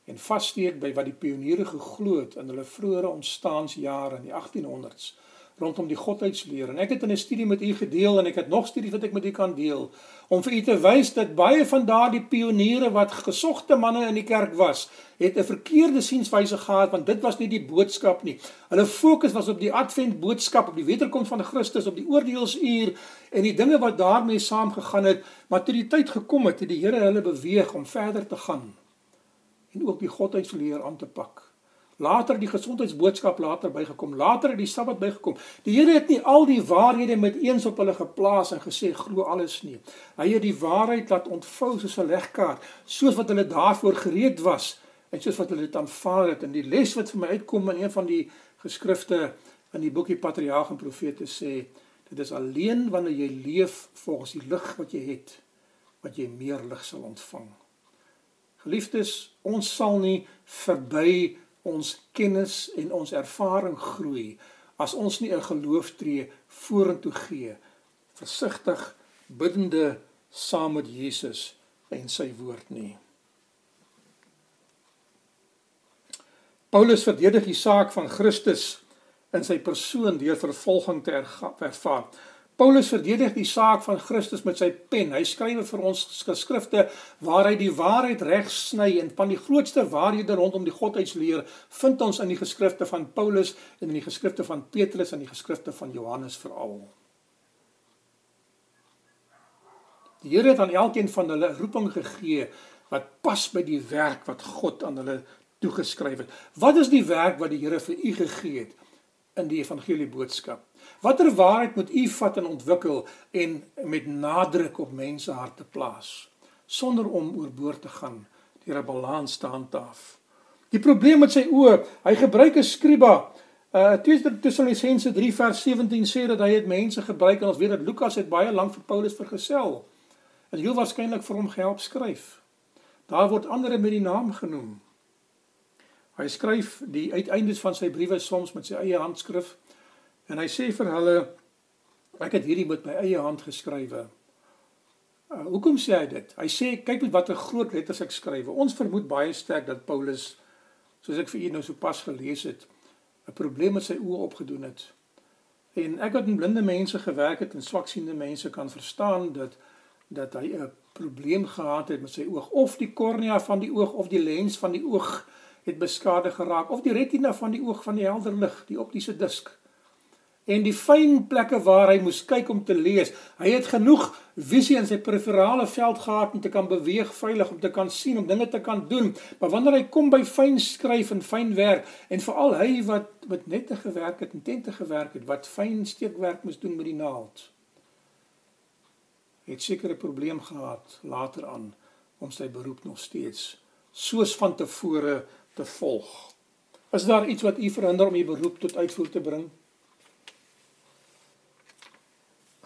S1: en vassteek by wat die pioniere geglo het in hulle vroeëre ontstaansjare in die 1800s rondom die godheidsleer en ek het in 'n studie met u gedeel en ek het nog studies wat ek met u kan deel om vir u te wys dat baie van daardie pioniere wat gesogte manne in die kerk was, het 'n verkeerde sienswyse gehad want dit was nie die boodskap nie. Hulle fokus was op die advent boodskap, op die wederkoms van Christus, op die oordeelsuur en die dinge wat daarmee saamgegaan het, maar toe die tyd gekom het, het die Here hulle beweeg om verder te gaan en ook die godheidsleer aan te pak. Later die gesondheidsboodskap later bygekom, later het die Sabbat bygekom. Die Here het nie al die waarhede met eens op hulle geplaas en gesê glo alles nie. Hy het die waarheid laat ontvou soos 'n legkaart, soos wat hulle daarvoor gereed was en soos wat hulle dit aanvaar het. En die les wat vir my uitkom in een van die geskrifte in die boekie Patriarge en Profete sê, dit is alleen wanneer jy leef volgens die lig wat jy het, wat jy meer lig sal ontvang. Geliefdes, ons sal nie verby ons kennis en ons ervaring groei as ons nie 'n gelooftree vorentoe gee versigtig biddende saam met Jesus en sy woord nie. Paulus verdedig die saak van Christus in sy persoon deur vervolging te ervaar Paulus verdedig die saak van Christus met sy pen. Hy skryf vir ons geskrifte waar hy die waarheid reg sny en van die grootste waarhede rondom die godheidsleer vind ons in die geskrifte van Paulus en in die geskrifte van Petrus en die geskrifte van Johannes veral. Die Here het aan elkeen van hulle roeping gegee wat pas by die werk wat God aan hulle toegeskryf het. Wat is die werk wat die Here vir u gegee het in die evangelie boodskap? Watter waarheid moet u vat en ontwikkel en met nadruk op mense harte plaas sonder om oorboord te gaan deur 'n balans te handhaaf? Die probleem met sy oë, hy gebruik 'n skriba. Uh 2 Tessalonisense 3 vers 17 sê dat hy het mense gebruik en ons weet dat Lukas het baie lank vir Paulus vergesel. En heel waarskynlik vir hom gehelp skryf. Daar word ander met die naam genoem. Hy skryf die uiteindes van sy briewe soms met sy eie handskrif. En hy sê vir hulle ek het hierdie met my eie hand geskrywe. Uh, hoekom sê hy dit? Hy sê kyk met watter groot letters ek skryf. Ons vermoed baie sterk dat Paulus soos ek vir u nou sopas gelees het, 'n probleem met sy oë opgedoen het. En ek wat met blinde mense gewerk het en swaksiende mense kan verstaan dat dat hy 'n probleem gehad het met sy oog of die kornea van die oog of die lens van die oog het beskadig geraak of die retina van die oog van die helder lig, die optiese disk en die fyn plekke waar hy moes kyk om te lees. Hy het genoeg visie in sy periferale veld gehad om te kan beweeg veilig om te kan sien om dinge te kan doen. Maar wanneer hy kom by fyn skryf en fyn werk en veral hy wat wat net te gewerk het en tente gewerk het wat fyn steekwerk moes doen met die naald. Het seker 'n probleem gehad later aan om sy beroep nog steeds soos van tevore te volg. Is daar iets wat u verhinder om u beroep tot uitvoer te bring?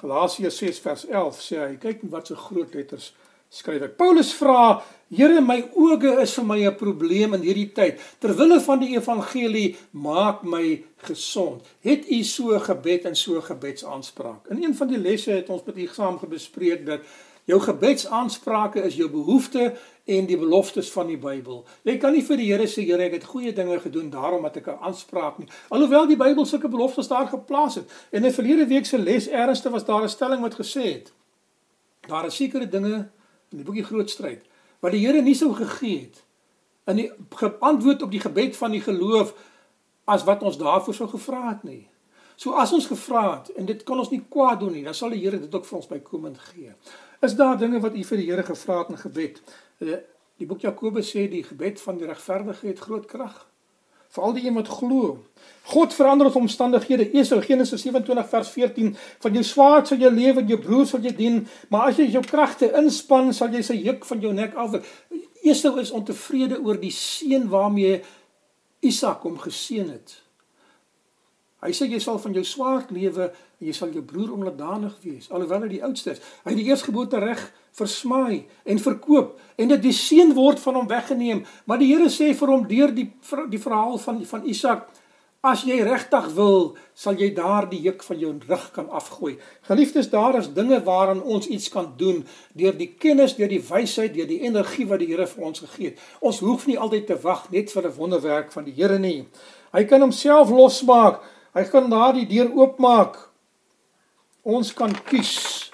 S1: Galasiërs 6 vers 11 sê hy kyk wat so groot letters skryf ek. Paulus vra, Here, my oë is vir my 'n probleem in hierdie tyd. Terwille van die evangelie, maak my gesond. Het u so gebed en so gebedsaanspraak? In een van die lesse het ons met u saam gebespreek dat jou gebedsaansprake is jou behoeftes en die beloftes van die Bybel. Jy kan nie vir die Here sê, Here, ek het goeie dinge gedoen, daarom het ek 'n aanspraak nie. Alhoewel die Bybel sulke beloftes daar geplaas het. En in verlede week se les ernstig was daar 'n stelling wat gesê het: Daar is sekere dinge in die boekie Groot Stryd wat die Here nie sou gegee het in die geantwoord op die gebed van die geloof as wat ons daarvoor sou gevra het nie. So as ons gevra het en dit kan ons nie kwaad doen nie, dan sal die Here dit ook vir ons bykomend gee. Is daar dinge wat u vir die Here gevra het in gebed? Eh, die boek Jakobus sê die gebed van die regverdige het groot krag. Veral die een wat glo. God verander ons omstandighede. Esau Genesis 27 vers 14 van jou swaard sal jy lewe en jou broer sal jy dien, maar as jy jou kragte inspann, sal jy sy juk van jou nek af. Esau is ontevrede oor die seën waarmee Isak hom geseën het. Hy sê jy sal van jou swaard lewe jy sal jou broer onderdanig wees alhoewel hy die oudste is. Hy het die eersgeboorte reg versmaai en verkoop en dit die seën word van hom weggeneem. Maar die Here sê vir hom deur die die verhaal van van Isak As jy regtig wil, sal jy daar die juk van jou rug kan afgooi. Geliefdes, daar is dinge waaraan ons iets kan doen deur die kennis, deur die wysheid, deur die energie wat die Here vir ons gegee het. Ons hoef nie altyd te wag net vir 'n wonderwerk van die Here nie. Hy kan homself losmaak. Hy kan daardie deur oopmaak ons kan kies.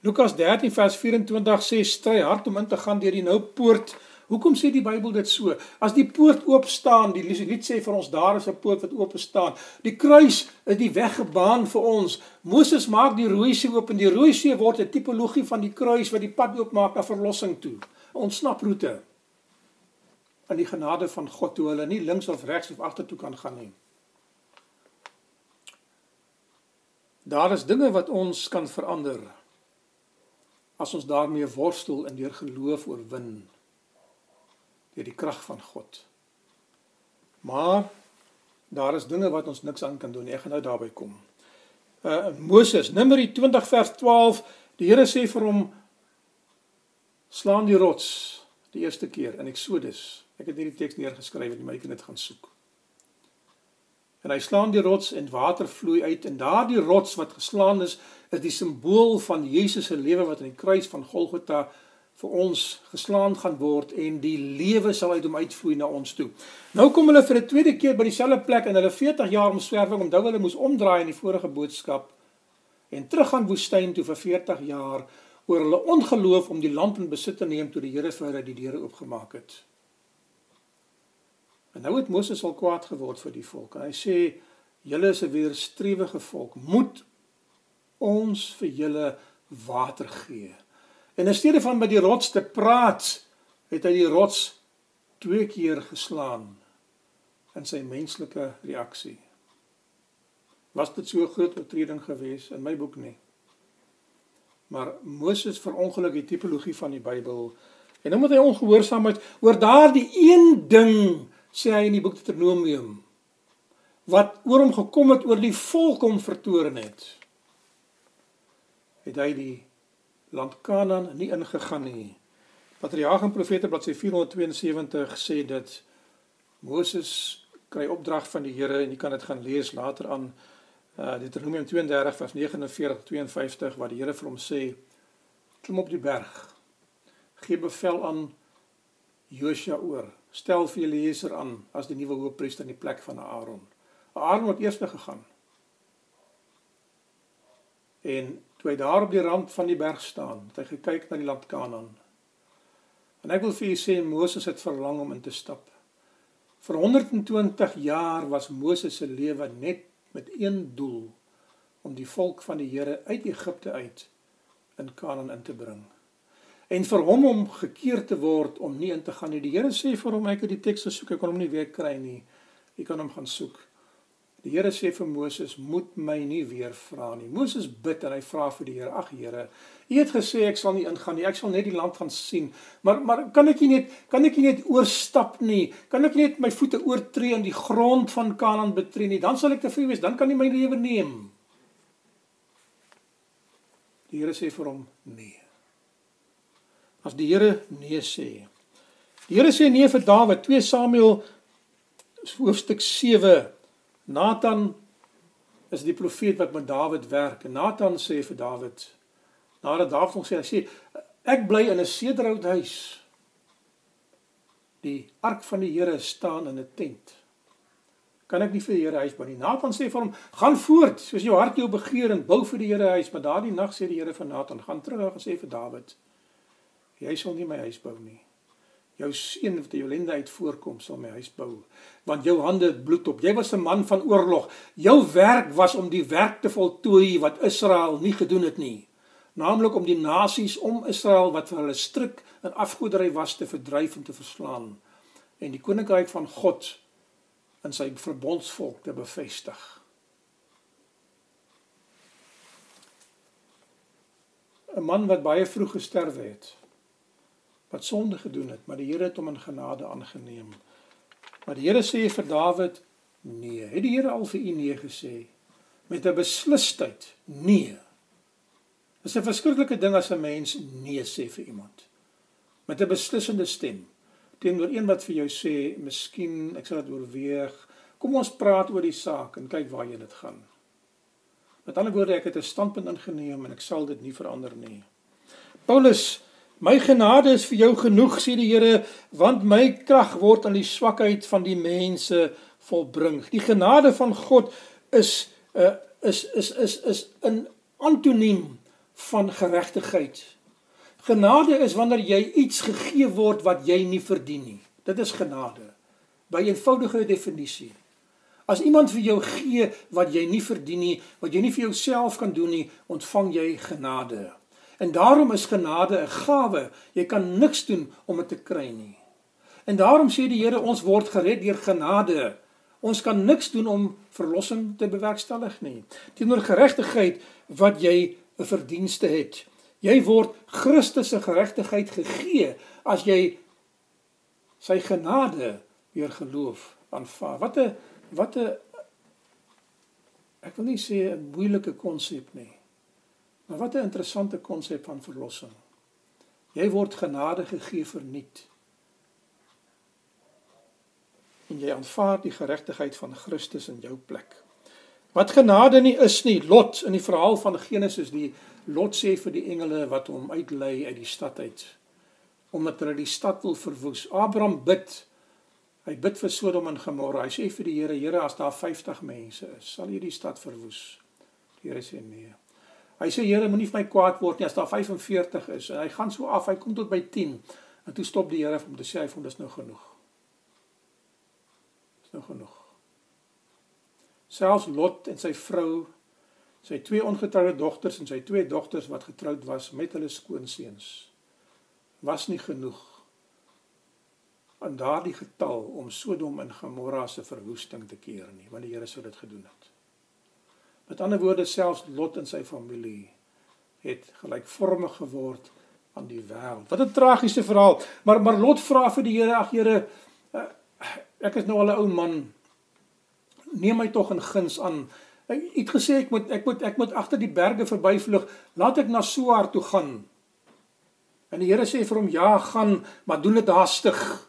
S1: Lukas 13 vers 24 sê stry hard om in te gaan deur die nou poort. Hoekom sê die Bybel dit so? As die poort oop staan, die lied sê vir ons daar is 'n poort wat oop staan. Die kruis is die weg gebaan vir ons. Moses maak die rooi see oop en die rooi see word 'n tipologie van die kruis wat die pad oopmaak na verlossing toe. 'n Ontsnaproete aan die genade van God toe hulle nie links of regs of agtertoe kan gaan nie. Daar is dinge wat ons kan verander as ons daarmee worstel en deur geloof oorwin deur die krag van God. Maar daar is dinge wat ons niks aan kan doen nie. Ek gaan nou daarby kom. Uh Moses, Numeri 20 vers 12, die Here sê vir hom slaan die rots die eerste keer in Eksodus. Ek het hierdie teks neergeskryf en jy kan dit gaan soek. En hy slaan die rots en water vloei uit en daardie rots wat geslaan is, is die simbool van Jesus se lewe wat aan die kruis van Golgotha vir ons geslaan gaan word en die lewe sal uit hom uitvloei na ons toe. Nou kom hulle vir 'n tweede keer by dieselfde plek en hulle 40 jaar omswerwing, onthou hulle moes omdraai in die vorige boodskap en teruggaan woestyn toe vir 40 jaar oor hulle ongeloof om die land in besit te neem toe die Here vir hulle die deure oopgemaak het. En nou het Moses al kwaad geword vir die volk. En hy sê julle is 'n weerstrewige volk. Moet ons vir julle water gee. En in steede van met die rots te praat, het hy die rots twee keer geslaan in sy menslike reaksie. Was dit so 'n groot oortreding geweest in my boek nie? Maar Moses verongeluk die tipologie van die Bybel en omdat hy ongehoorsaamheid oor daardie een ding sê hy in die boek Deuteronomium wat oor hom gekom het oor die volk hom vertoren het het hy die land Kanaan nie ingegaan nie. Patriarge en Profete bladsy 472 sê dit Moses kry opdrag van die Here en jy kan dit gaan lees later aan uh, Deuteronomium 32 vers 49 52 waar die Here vir hom sê klim op die berg gee bevel aan Josua oor stel vir Eliezer aan as die nuwe hoofpriester in die plek van Aaron. Aaron het eers gegaan. En toe hy daar op die rand van die berg staan, het hy gekyk na die land Kanaan. En ek wil vir julle sê Moses het verlang om in te stap. Vir 120 jaar was Moses se lewe net met een doel om die volk van die Here uit Egipte uit in Kanaan in te bring en vir hom om gekeer te word om nie in te gaan nie. Die Here sê vir hom ek het die teks gesoek, ek kon hom nie weer kry nie. Jy kan hom gaan soek. Die Here sê vir Moses, "Moet my nie weer vra nie." Moses bid en hy vra vir die Here, "Ag Here, U het gesê ek sal nie ingaan nie. Ek sal net die land gaan sien. Maar maar kan ek nie net kan ek nie net oorstap nie? Kan ek nie net my voete oortree in die grond van Kanaan betree nie? Dan sal ek tevrede wees. Dan kan U my lewe neem." Die Here sê vir hom, "Nee." As die Here nee sê. Die Here sê nee vir Dawid, 2 Samuel hoofstuk 7. Nathan is die profeet wat met Dawid werk. En Nathan sê vir Dawid, nadat Dawid hom sê, hy sê ek bly in 'n sederhouthuis. Die ark van die Here staan in 'n tent. Kan ek nie vir die Here huis bou nie? Nathan sê vir hom, gaan voort, soos jou hart jou begeer en bou vir die Here huis, maar daardie nag sê die Here vir Nathan, gaan terug en sê vir Dawid, jy sal nie my huis bou nie. Jou seun wat jou lende uit voorkom sal my huis bou want jou hande het bloed op. Jy was 'n man van oorlog. Jou werk was om die werk te voltooi wat Israel nie gedoen het nie naamlik om die nasies om Israel wat vir hulle stryk en afgoderry was te verdryf en te verslaan en die koninkryk van God in sy verbondsvolk te bevestig. Man wat baie vroeg gesterwe het wat sonde gedoen het, maar die Here het hom in genade aangeneem. Maar die Here sê vir Dawid: "Nee, het die Here al vir u nee gesê met 'n beslisheid? Nee." Dit is 'n verskriklike ding as 'n mens nee sê vir iemand met 'n beslissende stem teenoor een wat vir jou sê, "Miskien ek sal dit oorweeg. Kom ons praat oor die saak en kyk waar jy dit gaan." Met ander woorde, ek het 'n standpunt ingeneem en ek sal dit nie verander nie. Paulus My genade is vir jou genoeg sê die Here want my krag word aan die swakheid van die mense volbring. Die genade van God is 'n uh, is is is is 'n antoniem van geregtigheid. Genade is wanneer jy iets gegee word wat jy nie verdien nie. Dit is genade. By eenvoudige definisie. As iemand vir jou gee wat jy nie verdien nie, wat jy nie vir jouself kan doen nie, ontvang jy genade. En daarom is genade 'n gawe. Jy kan niks doen om dit te kry nie. En daarom sê die Here ons word gered deur genade. Ons kan niks doen om verlossing te bewerkstellig nie. Teenoor geregtigheid wat jy 'n verdienste het. Jy word Christus se geregtigheid gegee as jy sy genade deur geloof aanvaar. Wat 'n wat 'n ek wil nie sê 'n moeilike konsep nie. Maar wat 'n interessante konsep van verlossing. Jy word genade gegee verniet. En jy aanvaar die geregtigheid van Christus in jou plek. Wat genade nie is nie, Lot in die verhaal van Genesis, die Lot sê vir die engele wat hom uitlei uit die stad uit omdat hulle die stad wil verwoes. Abraham bid. Hy bid vir Sodom en Gomorra. Hy sê vir die Here, Here, as daar 50 mense is, sal U die stad verwoes? Die Here sê nee. Hy sê Here moenie vir my kwaad word nie as daar 45 is. En hy gaan so af, hy kom tot by 10. En toe stop die Here om te sê hy vond dis nou genoeg. Dis nou genoeg. Selfs Lot en sy vrou, sy twee ongetroude dogters en sy twee dogters wat getroud was met hulle skoonseuns was nie genoeg aan daardie getal om Sodom en Gomorra se verwoesting te keer nie, want die Here sou dit gedoen het. Met ander woorde selfs Lot en sy familie het gelykvormig geword aan die wêreld. Wat 'n tragiese verhaal. Maar maar Lot vra vir die Here, ag Here, eh, ek is nou al 'n ou man. Neem my tog in guns aan. Hy het gesê ek moet ek moet ek moet agter die berge verbyvlug. Laat ek na Soar toe gaan. En die Here sê vir hom: "Ja, gaan, maar doen dit haastig."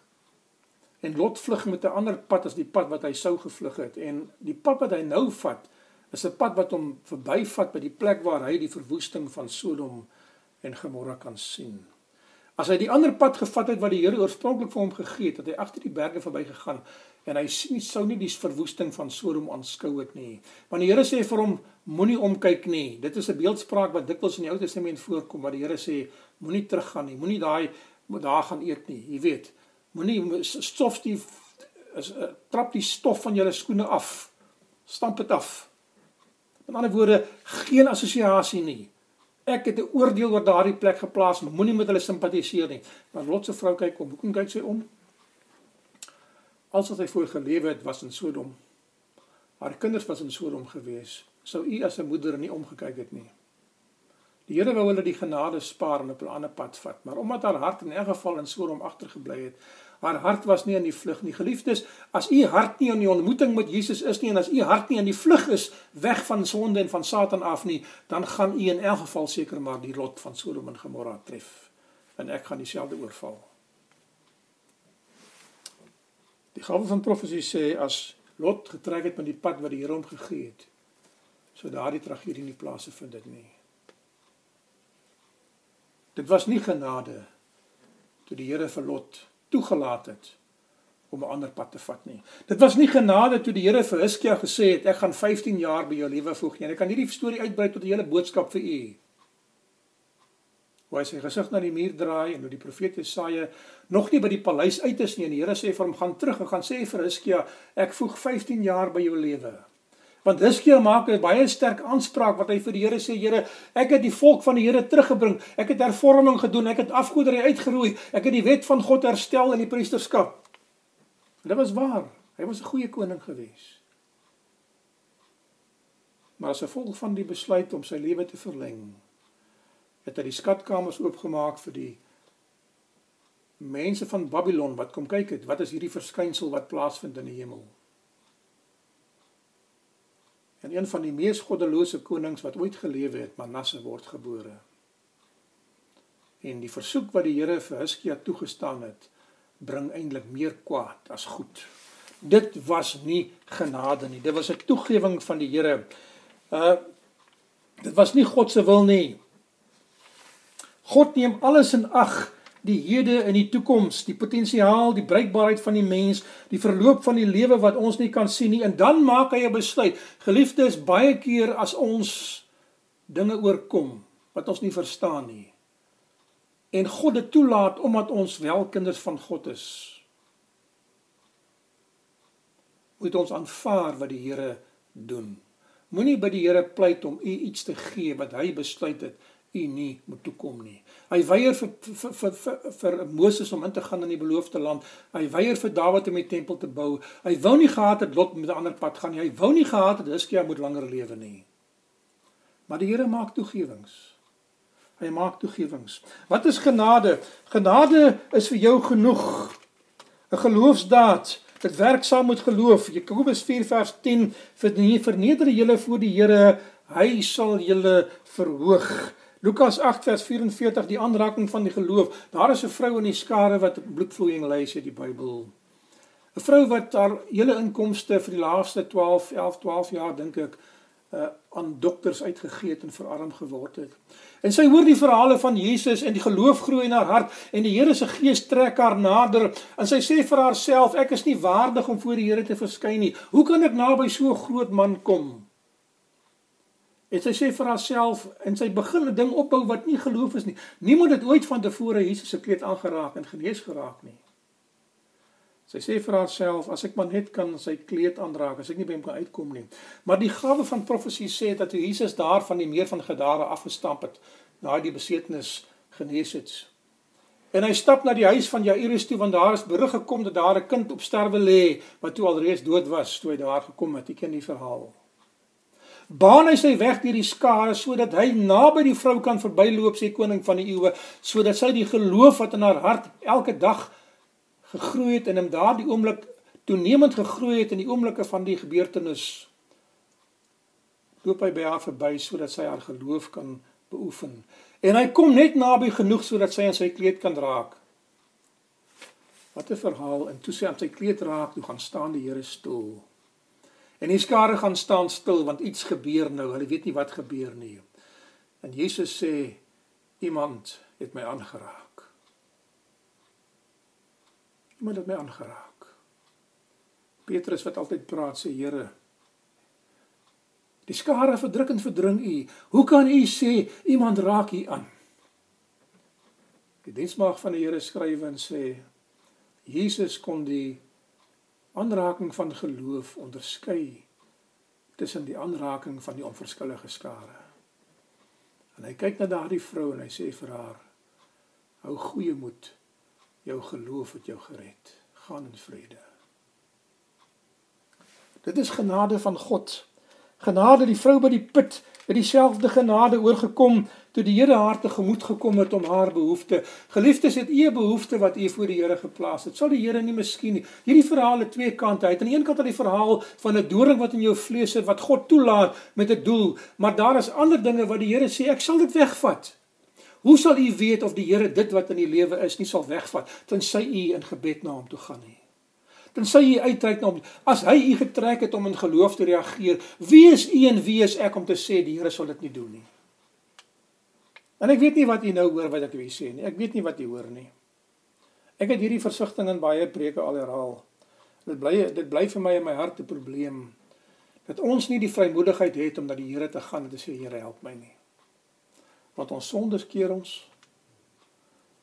S1: En Lot vlug met 'n ander pad as die pad wat hy sou gevlug het en die pad wat hy nou vat is 'n pad wat hom verbyvat by die plek waar hy die verwoesting van Sodom en Gomorra kan sien. As hy die ander pad gevat het wat die Here oorspronklik vir hom gegee het, het hy agter die berge verbygegaan en hy sien sou nie die verwoesting van Sodom aanskou het nie. Want die Here sê vir hom moenie omkyk nie. Dit is 'n beeldspraak wat dikwels in die Ou Testament voorkom waar die Here sê moenie teruggaan nie. Moenie daai daar gaan eet nie. Jy weet, moenie stof die is uh, trap die stof van jou skoene af. Stamp dit af. Met ander woorde, geen assosiasie nie. Ek het 'n oordeel oor daardie plek geplaas, moenie met hulle simpatiseer nie. Maar Lot se vrou kyk om, hoekom kyk sy om? Als wat hy voor gelewe het was in Sodom. Haar kinders was in Sodom gewees. Sou u as 'n moeder nie omgekyk het nie. Die Here wou hulle die genade spaar en op 'n ander pad vat, maar omdat haar hart in elk geval in Sodom agtergebly het, haar hart was nie in die vlug nie. Geliefdes, as u hart nie in die ontmoeting met Jesus is nie en as u hart nie in die vlug is weg van sonde en van Satan af nie, dan gaan u in elk geval seker maar die lot van Sodom en Gomorra tref. en ek gaan dieselfde oorval. Die gawe van profesie sê as Lot getrek het met die pad wat die Here hom gegee het, so daardie tragedie nie plaas gevind het nie. Dit was nie genade toe die Here vir Lot toegelaat het om 'n ander pad te vat nie. Dit was nie genade toe die Here vir Hiskia gesê het ek gaan 15 jaar by jou lewe voeg nie. Ek kan hierdie storie uitbrei tot 'n hele boodskap vir u hoe hy sy gesig na die muur draai en hoe die profeet Jesaja nog nie by die paleis uit is nie en die Here sê vir hom gaan terug en gaan sê vir Hiskia ek voeg 15 jaar by jou lewe. Want Hiskia maak 'n baie sterk aanspraak wat hy vir die Here sê Here ek het die volk van die Here teruggebring. Ek het hervorming gedoen. Ek het afgoderry uitgeroei. Ek het die wet van God herstel in die priesterskap. En dit was waar. Hy was 'n goeie koning gewees. Maar as gevolg van die besluit om sy lewe te verleng, het hy die skatkamers oopgemaak vir die mense van Babylon wat kom kyk het wat is hierdie verskynsel wat plaasvind in die hemel. En een van die mees goddelose konings wat ooit gelewe het, Manasse word gebore. En die versoek wat die Here vir Hiskia toegestaan het, bring eintlik meer kwaad as goed. Dit was nie genade nie. Dit was 'n toegewing van die Here. Uh dit was nie God se wil nie. God neem alles in ag, die hede en die toekoms, die potensiaal, die bruikbaarheid van die mens, die verloop van die lewe wat ons nie kan sien nie en dan maak hy 'n besluit. Geliefdes, baie keer as ons dinge oorkom wat ons nie verstaan nie en God dit toelaat omdat ons wel kinders van God is, moet ons aanvaar wat die Here doen. Moenie by die Here pleit om u iets te gee wat hy besluit het u nie moet toe kom nie. Hy weier vir vir vir vir, vir Moses om in te gaan in die beloofde land. Hy weier vir Dawid om die tempel te bou. Hy wou nie gehad het Lot met 'n ander pad gaan nie. Hy wou nie gehad het Hiskia moet langer lewe nie. Maar die Here maak toegewings. Hy maak toegewings. Wat is genade? Genade is vir jou genoeg. 'n Geloofsdaad. Dit werk saam met geloof. Jakobus 4 vers 10 verneder julle voor die Here, hy sal julle verhoog. Lukas 8 vers 44 die aanraking van die geloof. Daar is 'n vrou in die skare wat bloedvloeiing ly sê die Bybel. 'n Vrou wat haar hele inkomste vir die laaste 12, 11, 12 jaar dink ek uh aan dokters uitgegee het en verarm geword het. En sy hoor die verhale van Jesus en die geloof groei in haar hart en die Here se gees trek haar nader en sy sê vir haarself ek is nie waardig om voor die Here te verskyn nie. Hoe kan ek naby so 'n groot man kom? En sy sê vir haarself en sy begin 'n ding opbou wat nie geloof is nie. Niemand het ooit van tevore Jesus se kleed aangeraak en genees geraak nie. Sy sê vir haarself as ek maar net kan sy kleed aanraak, as ek nie by hom kan uitkom nie. Maar die gawe van profesie sê dat toe Jesus daar van die meer van Gadara afgestamp het, na die besetenis genees het. En hy stap na die huis van Jairus toe want daar is berig gekom dat daar 'n kind op sterwe lê wat toe alreeds dood was toe hy daar gekom het. Ek ken die verhaal baan hy sy weg deur die skare sodat hy naby die vrou kan verbyloop sê koning van die eeue sodat sy die geloof wat in haar hart elke dag gegroei het en in daardie oomblik toenemend gegroei het in die oomblikke van die gebeurtenis loop hy by haar verby sodat sy haar geloof kan beoefen. En hy kom net naby genoeg sodat sy aan sy kleed kan raak. Wat 'n verhaal. En toe sy aan sy kleed raak toe gaan staan die Here stil En die skare gaan staan stil want iets gebeur nou. Hulle weet nie wat gebeur nie. En Jesus sê iemand het my aangeraak. Iemand het my aangeraak. Petrus wat altyd praat sê Here Die skare verdruk en verdring u. Hoe kan u sê iemand raak u aan? Die diensmag van die Here skryf en sê Jesus kon die aanraking van geloof onderskei tussen die aanraking van die onverskillige skare. En hy kyk na daardie vrou en hy sê vir haar: "Hou goeie moed. Jou geloof het jou gered. Gaan in vrede." Dit is genade van God. Genade die vrou by die put het dieselfde genade oorgekom toe die Here haar tegemoet gekom het om haar behoefte. Geliefdes, het u 'n behoefte wat u voor die Here geplaas het. Sal die Here nie miskien nie. Hierdie verhaal het twee kante. Hy het aan die een kant al die verhaal van 'n doring wat in jou vlees sit wat God toelaat met 'n doel, maar daar is ander dinge wat die Here sê ek sal dit wegvat. Hoe sal u weet of die Here dit wat in die lewe is nie sal wegvat tensy u in gebed na hom toe gaan nie? Tensy u uitreik na hom. As hy u getrek het om in geloof te reageer, wie is u en wie is ek om te sê die Here sal dit nie doen nie? En ek weet nie wat u nou hoor wat ek wil sê nie. Ek weet nie wat u hoor nie. Ek het hierdie versigtiging in baie preke al herhaal. Dit bly dit bly vir my in my hart 'n probleem dat ons nie die vrymoedigheid het om na die Here te gaan en te sê Here help my nie. Want ons sondes keer ons.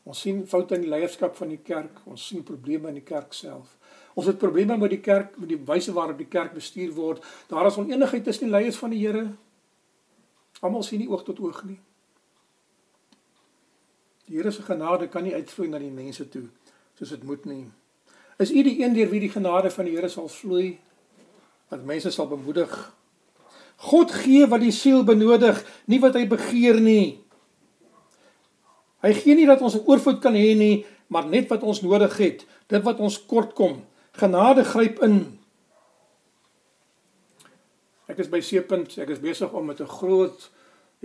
S1: Ons sien foute in die leierskap van die kerk, ons sien probleme in die kerk self. Ons het probleme met die kerk, met die wyse waarop die kerk bestuur word. Daar is onenigheid tussen die leiers van die Here. Almal sien nie oog tot oog nie. Die Here se genade kan nie uitvloei na die mense toe soos dit moet nie. Is u die een deur wie die genade van die Here sal vloei? Wat mense sal bemoedig. God gee wat die siel benodig, nie wat hy begeer nie. Hy gee nie dat ons 'n oorvloed kan hê nie, maar net wat ons nodig het, dit wat ons kort kom. Genade gryp in. Ek is by seepunt, ek is besig om met 'n groot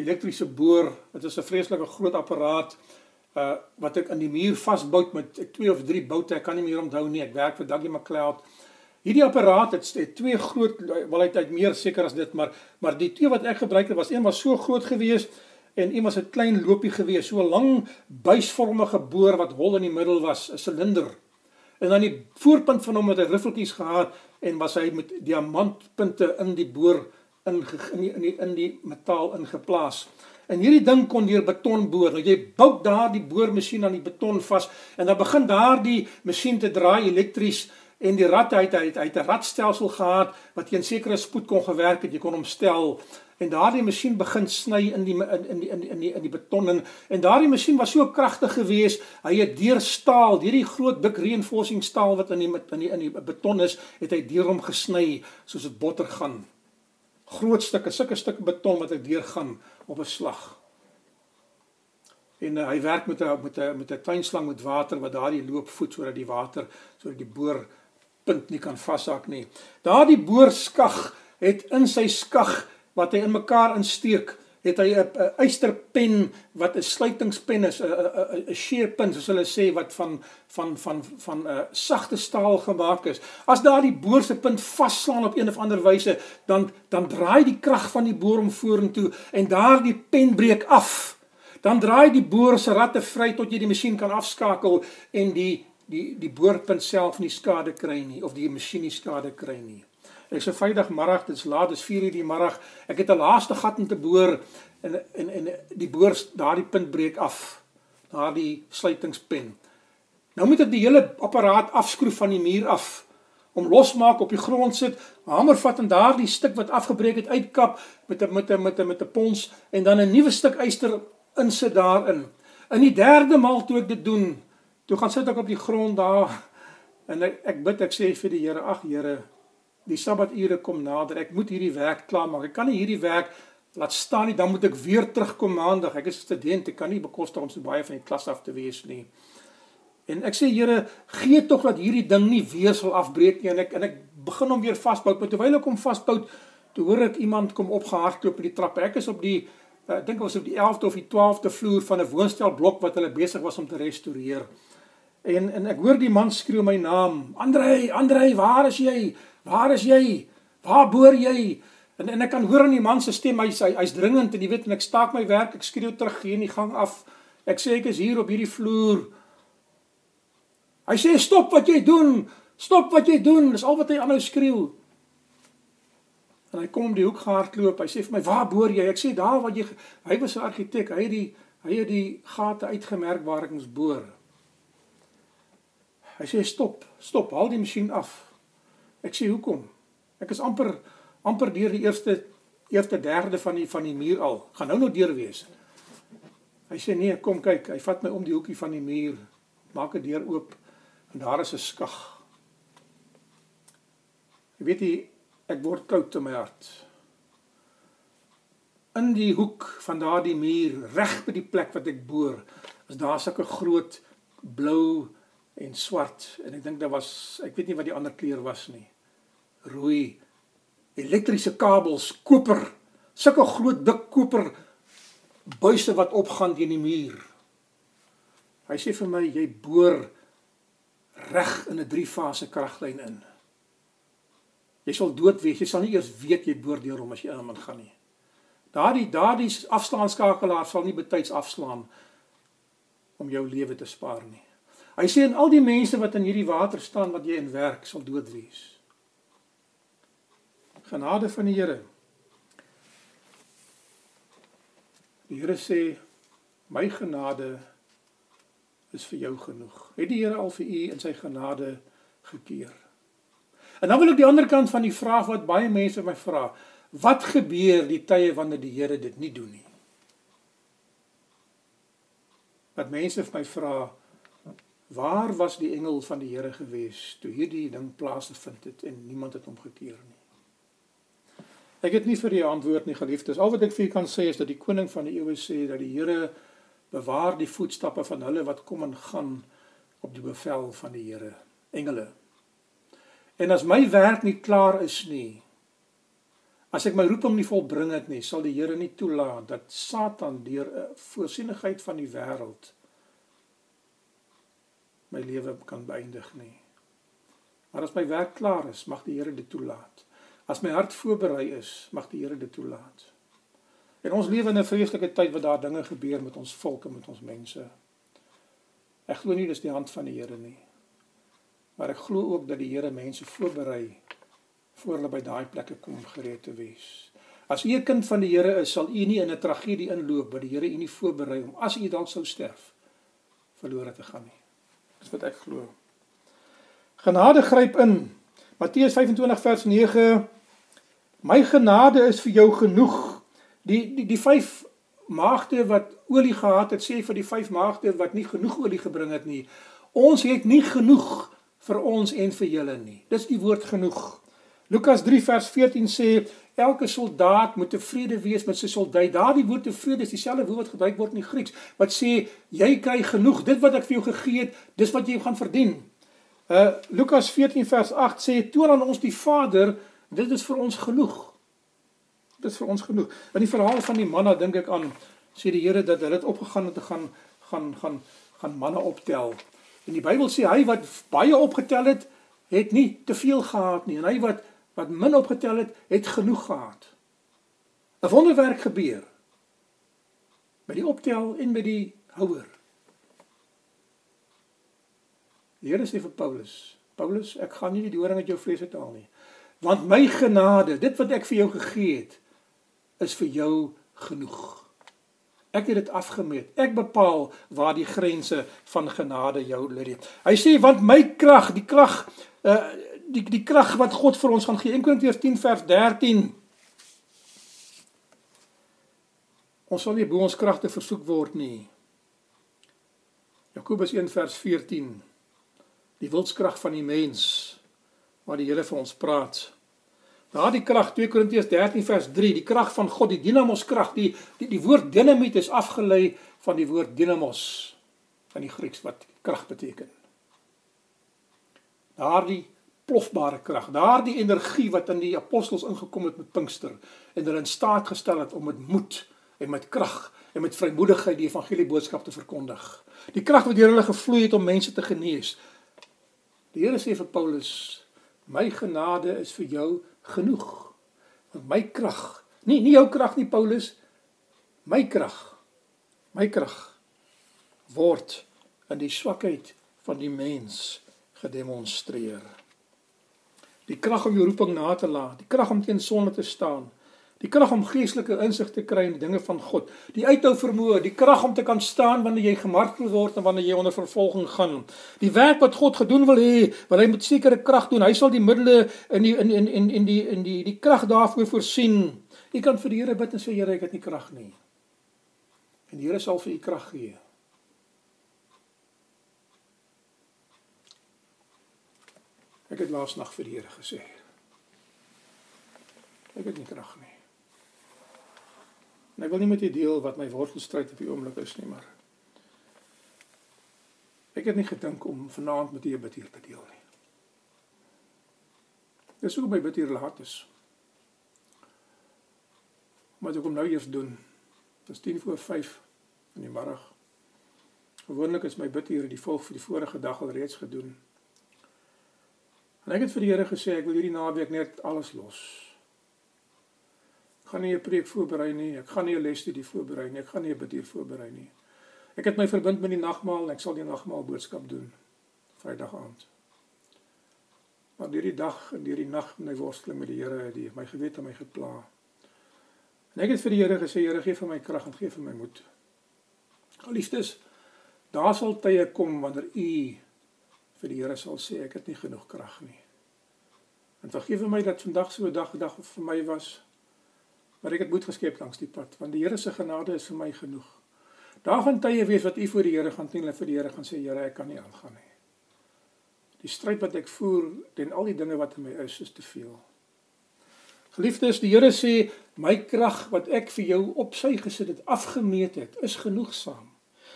S1: elektriese boor, dit is 'n vreeslike groot apparaat uh wat ek aan die muur vasbou met twee of drie boute, ek kan nie meer onthou nie. Ek werk vir Daggy McLeod. Hierdie apparaat het, het twee groot wel uit meer seker as dit, maar maar die twee wat ek gebruik het was een was so groot geweest en een was 'n klein lopie geweest, so 'n lang buisvormige boor wat hol in die middel was, 'n silinder. En dan die voorpunt van hom het hy riffeltjies gehad en was hy met diamantpunte in die boor in in die, in die, in die metaal ingeplaas. En hierdie ding kon deur beton boor. Nou jy bou daardie boormasjien aan die beton vas en dan begin daardie masjien te draai elektries en die rat uit uit uit 'n radstelsel gehad wat teen sekere spoed kon gewerk het. Jy kon hom stel en daardie masjien begin sny in die in in die in die in die, in die beton en, en daardie masjien was so kragtig geweest. Hy het deur staal, deur die groot dik reinforcing staal wat in die in die in die beton is, het hy deur hom gesny soos dit botter gaan. Groot stukke, sulke stukke beton wat ek deur gaan op 'n slag. En uh, hy werk met 'n met 'n met 'n tuinslang met water wat daardie loop voed sodat die water sodat die boor punt nie kan vashak nie. Daardie boor skag het in sy skag wat hy in mekaar insteek, het hy 'n eysterpen wat 'n sluitingspen is, 'n 'n 'n shearpen soos hulle sê wat van van van van 'n uh, sagte staal gemaak is. As daardie boor se punt vasslaan op een of ander wyse, dan dan draai die krag van die boor om vorentoe en daardie pen breek af. Dan draai die boor se ratte vry tot jy die masjien kan afskakel en die die die boorpunt self nie skade kry nie of die masjien nie skade kry nie. Ek's 'n Vrydagmiddag, dit's laat, dis 4:00 die middag. Ek het 'n laaste gat om te boor en en en die boor daardie punt breek af. Daardie sluitingspen. Nou moet ek die hele apparaat afskroef van die muur af om losmaak op die grond sit, hamer vat en daardie stuk wat afgebreek het uitkap met 'n met 'n met 'n met 'n pons en dan 'n nuwe stuk yster insit daarin. In die derde maal toe ek dit doen, toe gaan sit ek op die grond daar en ek, ek bid ek sê vir die Here, ag Here, die sabbature kom nader. Ek moet hierdie werk klaarmaak. Ek kan nie hierdie werk laat staan nie. Dan moet ek weer terugkom maandag. Ek is 'n student. Ek kan nie bekostig om so baie van die klas af te wees nie. En ek sê Here, gee tog dat hierdie ding nie weer sal afbreek nie en ek en ek begin hom weer vasbou. Maar terwyl ek hom vasbou, toe hoor ek iemand kom opgehardloop op die trappe. Ek is op die uh, ek dink ons op die 11de of die 12de vloer van 'n woonstelblok wat hulle besig was om te restoreer. En en ek hoor die man skreeu my naam. Andrei, Andrei, waar is jy? Waar is jy? Waar boor jy? En en ek kan hoor in die man se stem, hy's hy's dringend en jy weet en ek staak my werk, ek skreeu terug hier in die gang af. Ek sê ek is hier op hierdie vloer. Hy sê stop wat jy doen. Stop wat jy doen. Dis al wat hy aanhou skreeu. En hy kom om die hoek gehardloop. Hy sê vir my, "Waar boor jy?" Ek sê, "Daar waar jy hy was 'n argitek. Hy het die hy het die gate uitgemerk waar ek moes boor." Hy sê, "Stop. Stop. Haal die masjien af." Ek sê hoekom? Ek is amper amper deur die eerste eerste derde van die van die muur al. Gaan nou nog deur wees. Hy sê nee, kom kyk. Hy vat my om die hoekie van die muur. Maak 'n deur oop en daar is 'n skag. Jy weet jy ek word koud in my hart. In die hoek van daardie muur, reg by die plek wat ek boor, is daar sulke groot blou en swart en ek dink daar was ek weet nie wat die ander kleur was nie rooi elektriese kabels, koper, sulke groot dik koper buiste wat opgaan teen die muur. Hy sê vir my jy boor reg in 'n drie-fase kraglyn in. Jy sal dood wees, jy sal nie eers weet jy boor deur hom as jy in hom gaan nie. Daardie daardie afslaanskakelaar sal nie betyds afslaan om jou lewe te spaar nie. Hy sê en al die mense wat in hierdie water staan wat jy in werk sal dood wees. Genade van die Here. Die Here sê my genade is vir jou genoeg. Het die Here al vir u in sy genade gekeer? En dan wil ek die ander kant van die vraag wat baie mense my vra, wat gebeur die tye wanneer die Here dit nie doen nie? Wat mense vir my vra, waar was die engel van die Here gewees toe hierdie ding plaasgevind het en niemand het hom gekeer nie? Ek het nie vir die antwoord nie geliefdes. Al wat ek vir julle kan sê is dat die koning van die eeue sê dat die Here bewaar die voetstappe van hulle wat kom en gaan op die bevel van die Here, engele. En as my werk nie klaar is nie, as ek my roeping nie volbring het nie, sal die Here nie toelaat dat Satan deur 'n voorsienigheid van die wêreld my lewe kan beëindig nie. Maar as my werk klaar is, mag die Here dit toelaat. As my hart voorberei is, mag die Here dit toelaat. En ons lewe in 'n vreeslike tyd waar daar dinge gebeur met ons volk en met ons mense. Ek glo nie dis die hand van die Here nie. Maar ek glo ook dat die Here mense voorberei voor hulle by daai plekke kom gereed te wees. As u 'n kind van die Here is, sal u nie in 'n tragedie inloop wat die Here u nie voorberei om as u dalk sou sterf verlore te gaan nie. Dis wat ek glo. Genade gryp in. Matteus 25 vers 9 My genade is vir jou genoeg. Die die die vyf maagde wat olie gehad het, sê vir die vyf maagde wat nie genoeg olie gebring het nie. Ons het nie genoeg vir ons en vir julle nie. Dis die woord genoeg. Lukas 3 vers 14 sê elke soldaat moet tevrede wees met sy soldaat. Daardie woord tevrede is dieselfde woord wat gebruik word in die Grieks wat sê jy kry genoeg. Dit wat ek vir jou gegee het, dis wat jy gaan verdien. Uh Lukas 14 vers 8 sê toon aan ons die Vader Dit is vir ons genoeg. Dit is vir ons genoeg. In die verhaal van die manna dink ek aan sê die Here dat hulle het opgegaan om te gaan gaan gaan gaan manna optel. En die Bybel sê hy wat baie opgetel het, het nie te veel gehad nie en hy wat wat min opgetel het, het genoeg gehad. 'n Wonderwerk gebeur met die optel en met die houer. Die Here sê vir Paulus, Paulus, ek gaan nie die doring uit jou vlees uithaal nie. Want my genade, dit wat ek vir jou gegee het, is vir jou genoeg. Ek het dit afgemeet. Ek bepaal waar die grense van genade jou lê. Hy sê want my krag, die krag uh die die krag wat God vir ons gaan gee. 1 Korintiërs 10 vers 13. Ons sal nie bo ons kragte versoek word nie. Jakobus 1 vers 14. Die wilskrag van die mens waar die Here vir ons praat. Daardie krag 2 Korintiërs 13 vers 3, die krag van God, die dinamos krag, die, die die woord dinamiet is afgelei van die woord dynamos van die Grieks wat krag beteken. Daardie plofbare krag, daardie energie wat in die apostels ingekom het met Pinkster en hulle in staat gestel het om met moed en met krag en met vrymoedigheid die evangelie boodskap te verkondig. Die krag wat deur hulle gevloei het om mense te genees. Die Here sê vir Paulus My genade is vir jou genoeg. Want my krag, nie nie jou krag nie Paulus, my krag. My krag word in die swakheid van die mens gedemonstreer. Die krag om jou roeping na te laat, die krag om teen sonde te staan, die krag om geestelike insig te kry in die dinge van God, die uithou vermoë, die krag om te kan staan wanneer jy gemartel word en wanneer jy onder vervolging gaan. Die werk wat God gedoen wil hê, wil hy met sekere krag doen. Hy sal die middele in die in in in in die in die die krag daarvoor voorsien. Jy kan vir die Here bid en sê Here, ek het nie krag nie. En die Here sal vir u krag gee. Ek het laas nag vir die Here gesê. Ek het nie krag nie. En ek wil nie met u deel wat my wortelstryd op die oomblik is nie, maar ek het nie gedink om vanaand met u 'n bidtier te deel nie. Dis ook my bidtier laat is. Maar ek kom nou eers doen Dit is 10 voor 5 in die middag. Gewoonlik is my bidure die volg vir die vorige dag al reeds gedoen. En ek het vir die Here gesê ek wil hierdie naweek net alles los. Gaan nie 'n preek voorberei nie, ek gaan nie 'n lesstudie voorberei nie, ek gaan nie 'n bidure voorberei nie. Ek het my verbind met die nagmaal en ek sal die nagmaal boodskap doen Vrydag aand. Maar hierdie dag en hierdie nag my worsteling met die Here het die my gewete my gepla. En ek het vir die Here gesê, Here gee vir my krag en gee vir my moed. Geliefdes, daar sal tye kom wanneer u vir die Here sal sê ek het nie genoeg krag nie. En vergewe my dat vandag so 'n dag dag vir my was. Maar ek het moed geskep langs die pad want die Here se genade is vir my genoeg. Daar gaan tye wees wat u voor die Here gaan teen en vir die Here gaan sê Here ek kan nie aangaan nie. Die stryd wat ek voer teen al die dinge wat in my is is te veel. Geliefdes, die Here sê my krag wat ek vir jou op sy gesit het afgemeet het, is genoegsaam.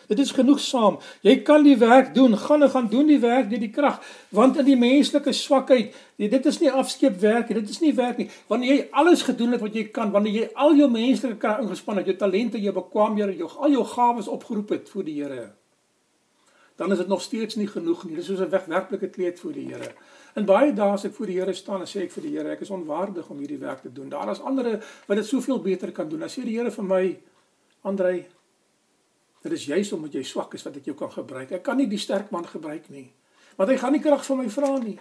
S1: Dit is genoegsaam. Jy kan die werk doen. Gaan en gaan doen die werk deur die krag, want in die menslike swakheid, dit is nie afskeep werk. Dit is nie werk nie. Wanneer jy alles gedoen het wat jy kan, wanneer jy al jou menslike krag ingespan het, jou talente, jou bekwaamhede, jou al jou gawes opgeroep het vir die Here, dan is dit nog steeds nie genoeg nie. Dis soos 'n wegwerklike kleed vir die Here. En baie dae as ek voor die Here staan en sê ek vir die Here, ek is onwaardig om hierdie werk te doen. Daar is ander wat dit soveel beter kan doen. Dan sê die Here vir my, Andrei, dit is juist omdat jy swak is wat ek jou kan gebruik. Ek kan nie die sterk man gebruik nie. Want hy gaan nie krag van my vra nie.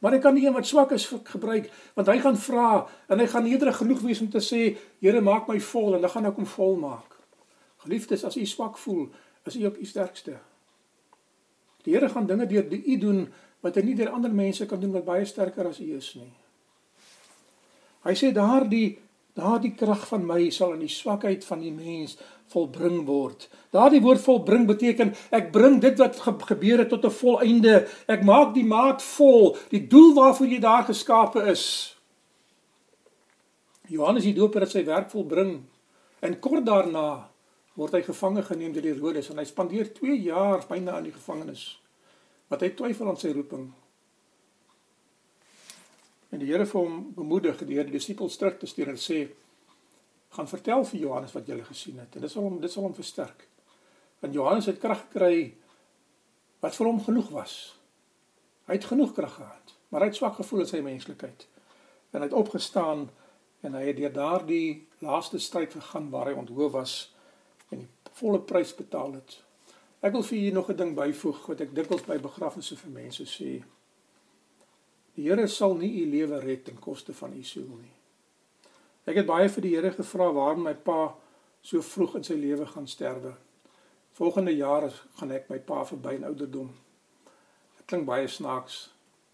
S1: Maar ek kan die een wat swak is gebruik, want hy gaan vra en hy gaan nederig genoeg wees om te sê, Here, maak my vol en dan gaan ek hom vol maak. Geliefdes, as u swak voel, is u ook u sterkste. Die Here gaan dinge deur u doen wat hy nie deur ander mense kan doen wat baie sterker as u is nie. Hy sê daardie daardie krag van my sal in die swakheid van die mens volbring word. Daardie woord volbring beteken ek bring dit wat ge gebeur het tot 'n volëinde. Ek maak die maat vol, die doel waarvoor jy daar geskape is. Johannes die Doper het sy werk volbring en kort daarna word hy gevange geneem deur die Herodes en hy spandeer 2 jaar byna in die gevangenis. Wat hy twyfel aan sy roeping. En die Here vir hom bemoedig deur die disippels terug te stuur en sê gaan vertel vir Johannes wat jy gele gesien het en dit sal hom dit sal hom versterk. Want Johannes het krag gekry wat vir hom genoeg was. Hy het genoeg krag gehad, maar hy het swak gevoel in sy menslikheid. En hy het opgestaan en hy het deur daardie laaste stryd gegaan waar hy onthou was en die volle prys betaal het. Ek wil vir julle nog 'n ding byvoeg wat ek dikwels by begrafnisse vir mense sê. Die Here sal nie u lewe red ten koste van u siel nie. Ek het baie vir die Here gevra waarom my pa so vroeg in sy lewe gaan sterwe. Volgende jaar gaan ek my pa verby in ouderdom. Dit klink baie snaaks.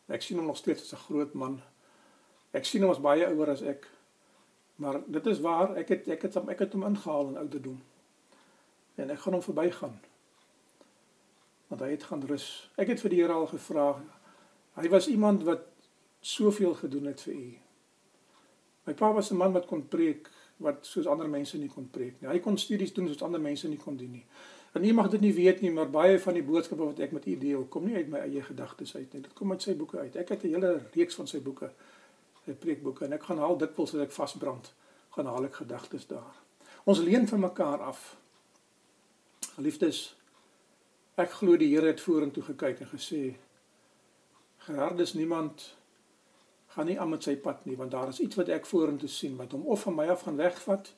S1: Ek sien hom nog steeds as 'n groot man. Ek sien hom as baie ouer as ek. Maar dit is waar, ek het ek het hom ek het hom ingehaal in ouderdom en ek gaan hom verbygaan. Want hy het gaan rus. Ek het vir die Here al gevra. Hy was iemand wat soveel gedoen het vir u. My pa was 'n man wat kon preek wat soos ander mense nie kon preek nie. Hy kon studies doen soos ander mense nie kon doen nie. En u mag dit nie weet nie, maar baie van die boodskappe wat ek met u deel, kom nie uit my eie gedagtes uit nie. Dit kom uit sy boeke uit. Ek het 'n hele reeks van sy boeke, sy preekboeke en ek gaan haal dikwels as ek vasbrand, gaan haal ek gedagtes daar. Ons leen vir mekaar af. Geliefdes, ek glo die Here het vorentoe gekyk en gesê: "Gerardus niemand gaan nie aan met sy pad nie, want daar is iets wat ek vorentoe sien wat hom of van my af gaan wegvat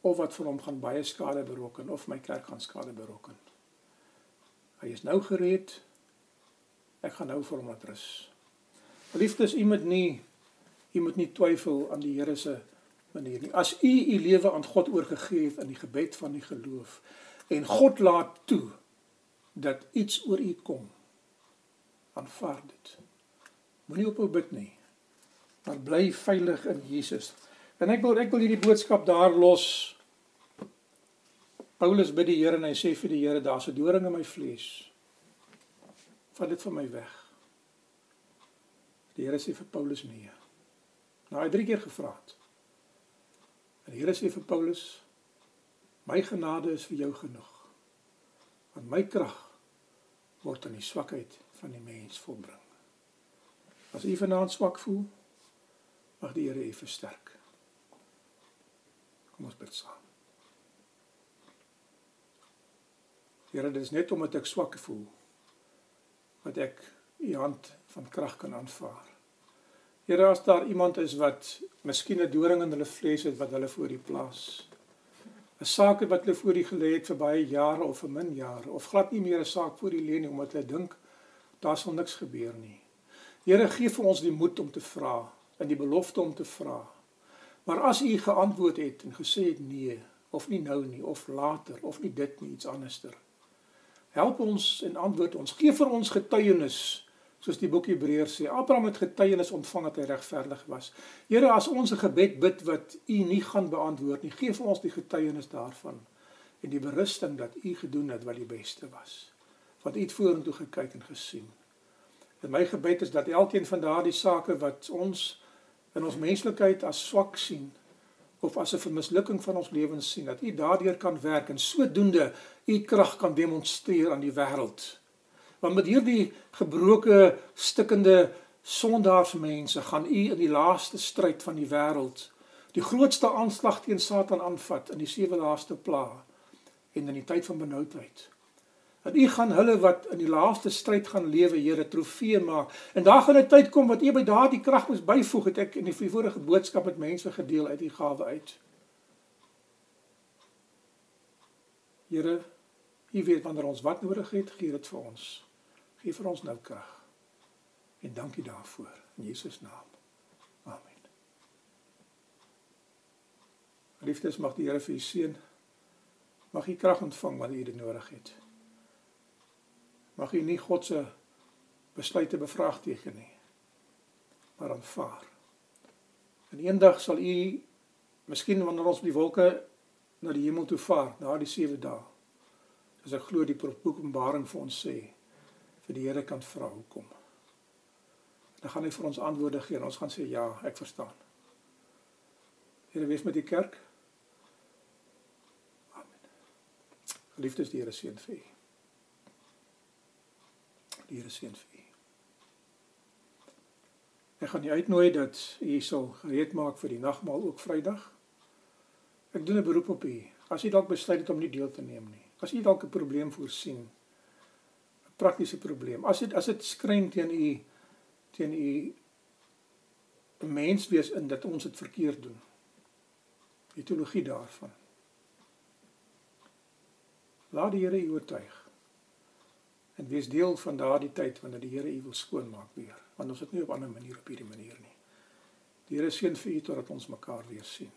S1: of wat vir hom gaan baie skade berokken of my kerk gaan skade berokken." Hy is nou gereed. Ek gaan nou vir hom laat rus. Geliefdes, u moet nie u moet nie twyfel aan die Here se manier nie. As u u lewe aan God oorgegee het in die gebed van die geloof, en God laat toe dat iets oor u kom. Aanvaar dit. Moenie ophou bid nie. Maar bly veilig in Jesus. En ek wil ek wil hierdie boodskap daar los. Paulus bid die Here en hy sê vir die Here daar's 'n doring in my vlees. Vat dit van my weg. Die Here sê vir Paulus nee. Nou hy drie keer gevra het. En die Here sê vir Paulus My genade is vir jou genoeg. Want my krag word in die swakheid van die mens volbring. As u vanaand swak voel, mag die Here u versterk. Kom ons bid saam. Here, dit is net omdat ek swak voel wat ek u hand van krag kan aanvaar. Here, as daar iemand is wat miskien 'n doring in hulle vlees het wat hulle voor u plaas. 'n Saak wat hulle voor u gelê het vir baie jare of vir min jare of glad nie meer 'n saak voor u lê nie omdat hulle dink daar sal niks gebeur nie. Here, gee vir ons die moed om te vra en die belofte om te vra. Maar as u geantwoord het en gesê het nee of nie nou nie of later of nie dit nie iets anderster. Help ons en antwoord ons. Gee vir ons getuienis soos die boek Hebreërs sê. Abraham het getuienis ontvang dat hy regverdig was. Here, as ons 'n gebed bid wat U nie gaan beantwoord nie, gee vir ons die getuienis daarvan en die berusting dat U gedoen het wat die beste was. Wat U het vorentoe gekyk en gesien. En my gebed is dat elkeen van daardie sake wat ons in ons menslikheid as swak sien of as 'n vermislukking van ons lewens sien, dat U daardeur kan werk en sodoende U krag kan demonstreer aan die wêreld Want met hierdie gebroke, stikkende sondaarsmense gaan u in die laaste stryd van die wêreld die grootste aanslag teen Satan aanvat in die sewe laaste plaag en in die tyd van benoudheid. Dat u gaan hulle wat in die laaste stryd gaan lewe, Here, trofee maak. En daar gaan 'n tyd kom wat u by daardie krag moet byvoeg, het ek in die vorige boodskap met mense gedeel uit u gawe uit. Here, u weet wanneer ons wat nodig het, gee dit vir ons. Gee vir ons nou krag. En dankie daarvoor in Jesus naam. Amen. Liefdes mag die Here vir u seën. Mag u krag ontvang wanneer u dit nodig het. Mag u nie God se besluite bevraagteken nie. Maar aanvaar. En eendag sal u miskien wanneer ons op die wolke na die hemel toe vaar, na die sewe dae. Dis ek glo die Openbaring vir ons sê vir die Here kan vra hoekom. Dan gaan hy vir ons antwoorde gee en ons gaan sê ja, ek verstaan. Here wees met die kerk. Amen. Geliefdes, die Here seën vir u. Die Here seën vir u. Ek gaan u uitnooi dat u sal gereed maak vir die nagmaal ook Vrydag. Ek doen 'n beroep op u. As u dalk besluit het om nie deel te neem nie. As u dalk 'n probleem voorsien praktiese probleem. As dit as dit skrein teen u teen u 'n mens wees in dat ons dit verkeerd doen. Die teologie daarvan. Laat die Here u oortuig. En wees deel van daardie tyd wanneer die Here u wil skoonmaak weer, want ons het nie op 'n ander manier op hierdie manier nie. Die Here seën vir u totdat ons mekaar weer sien.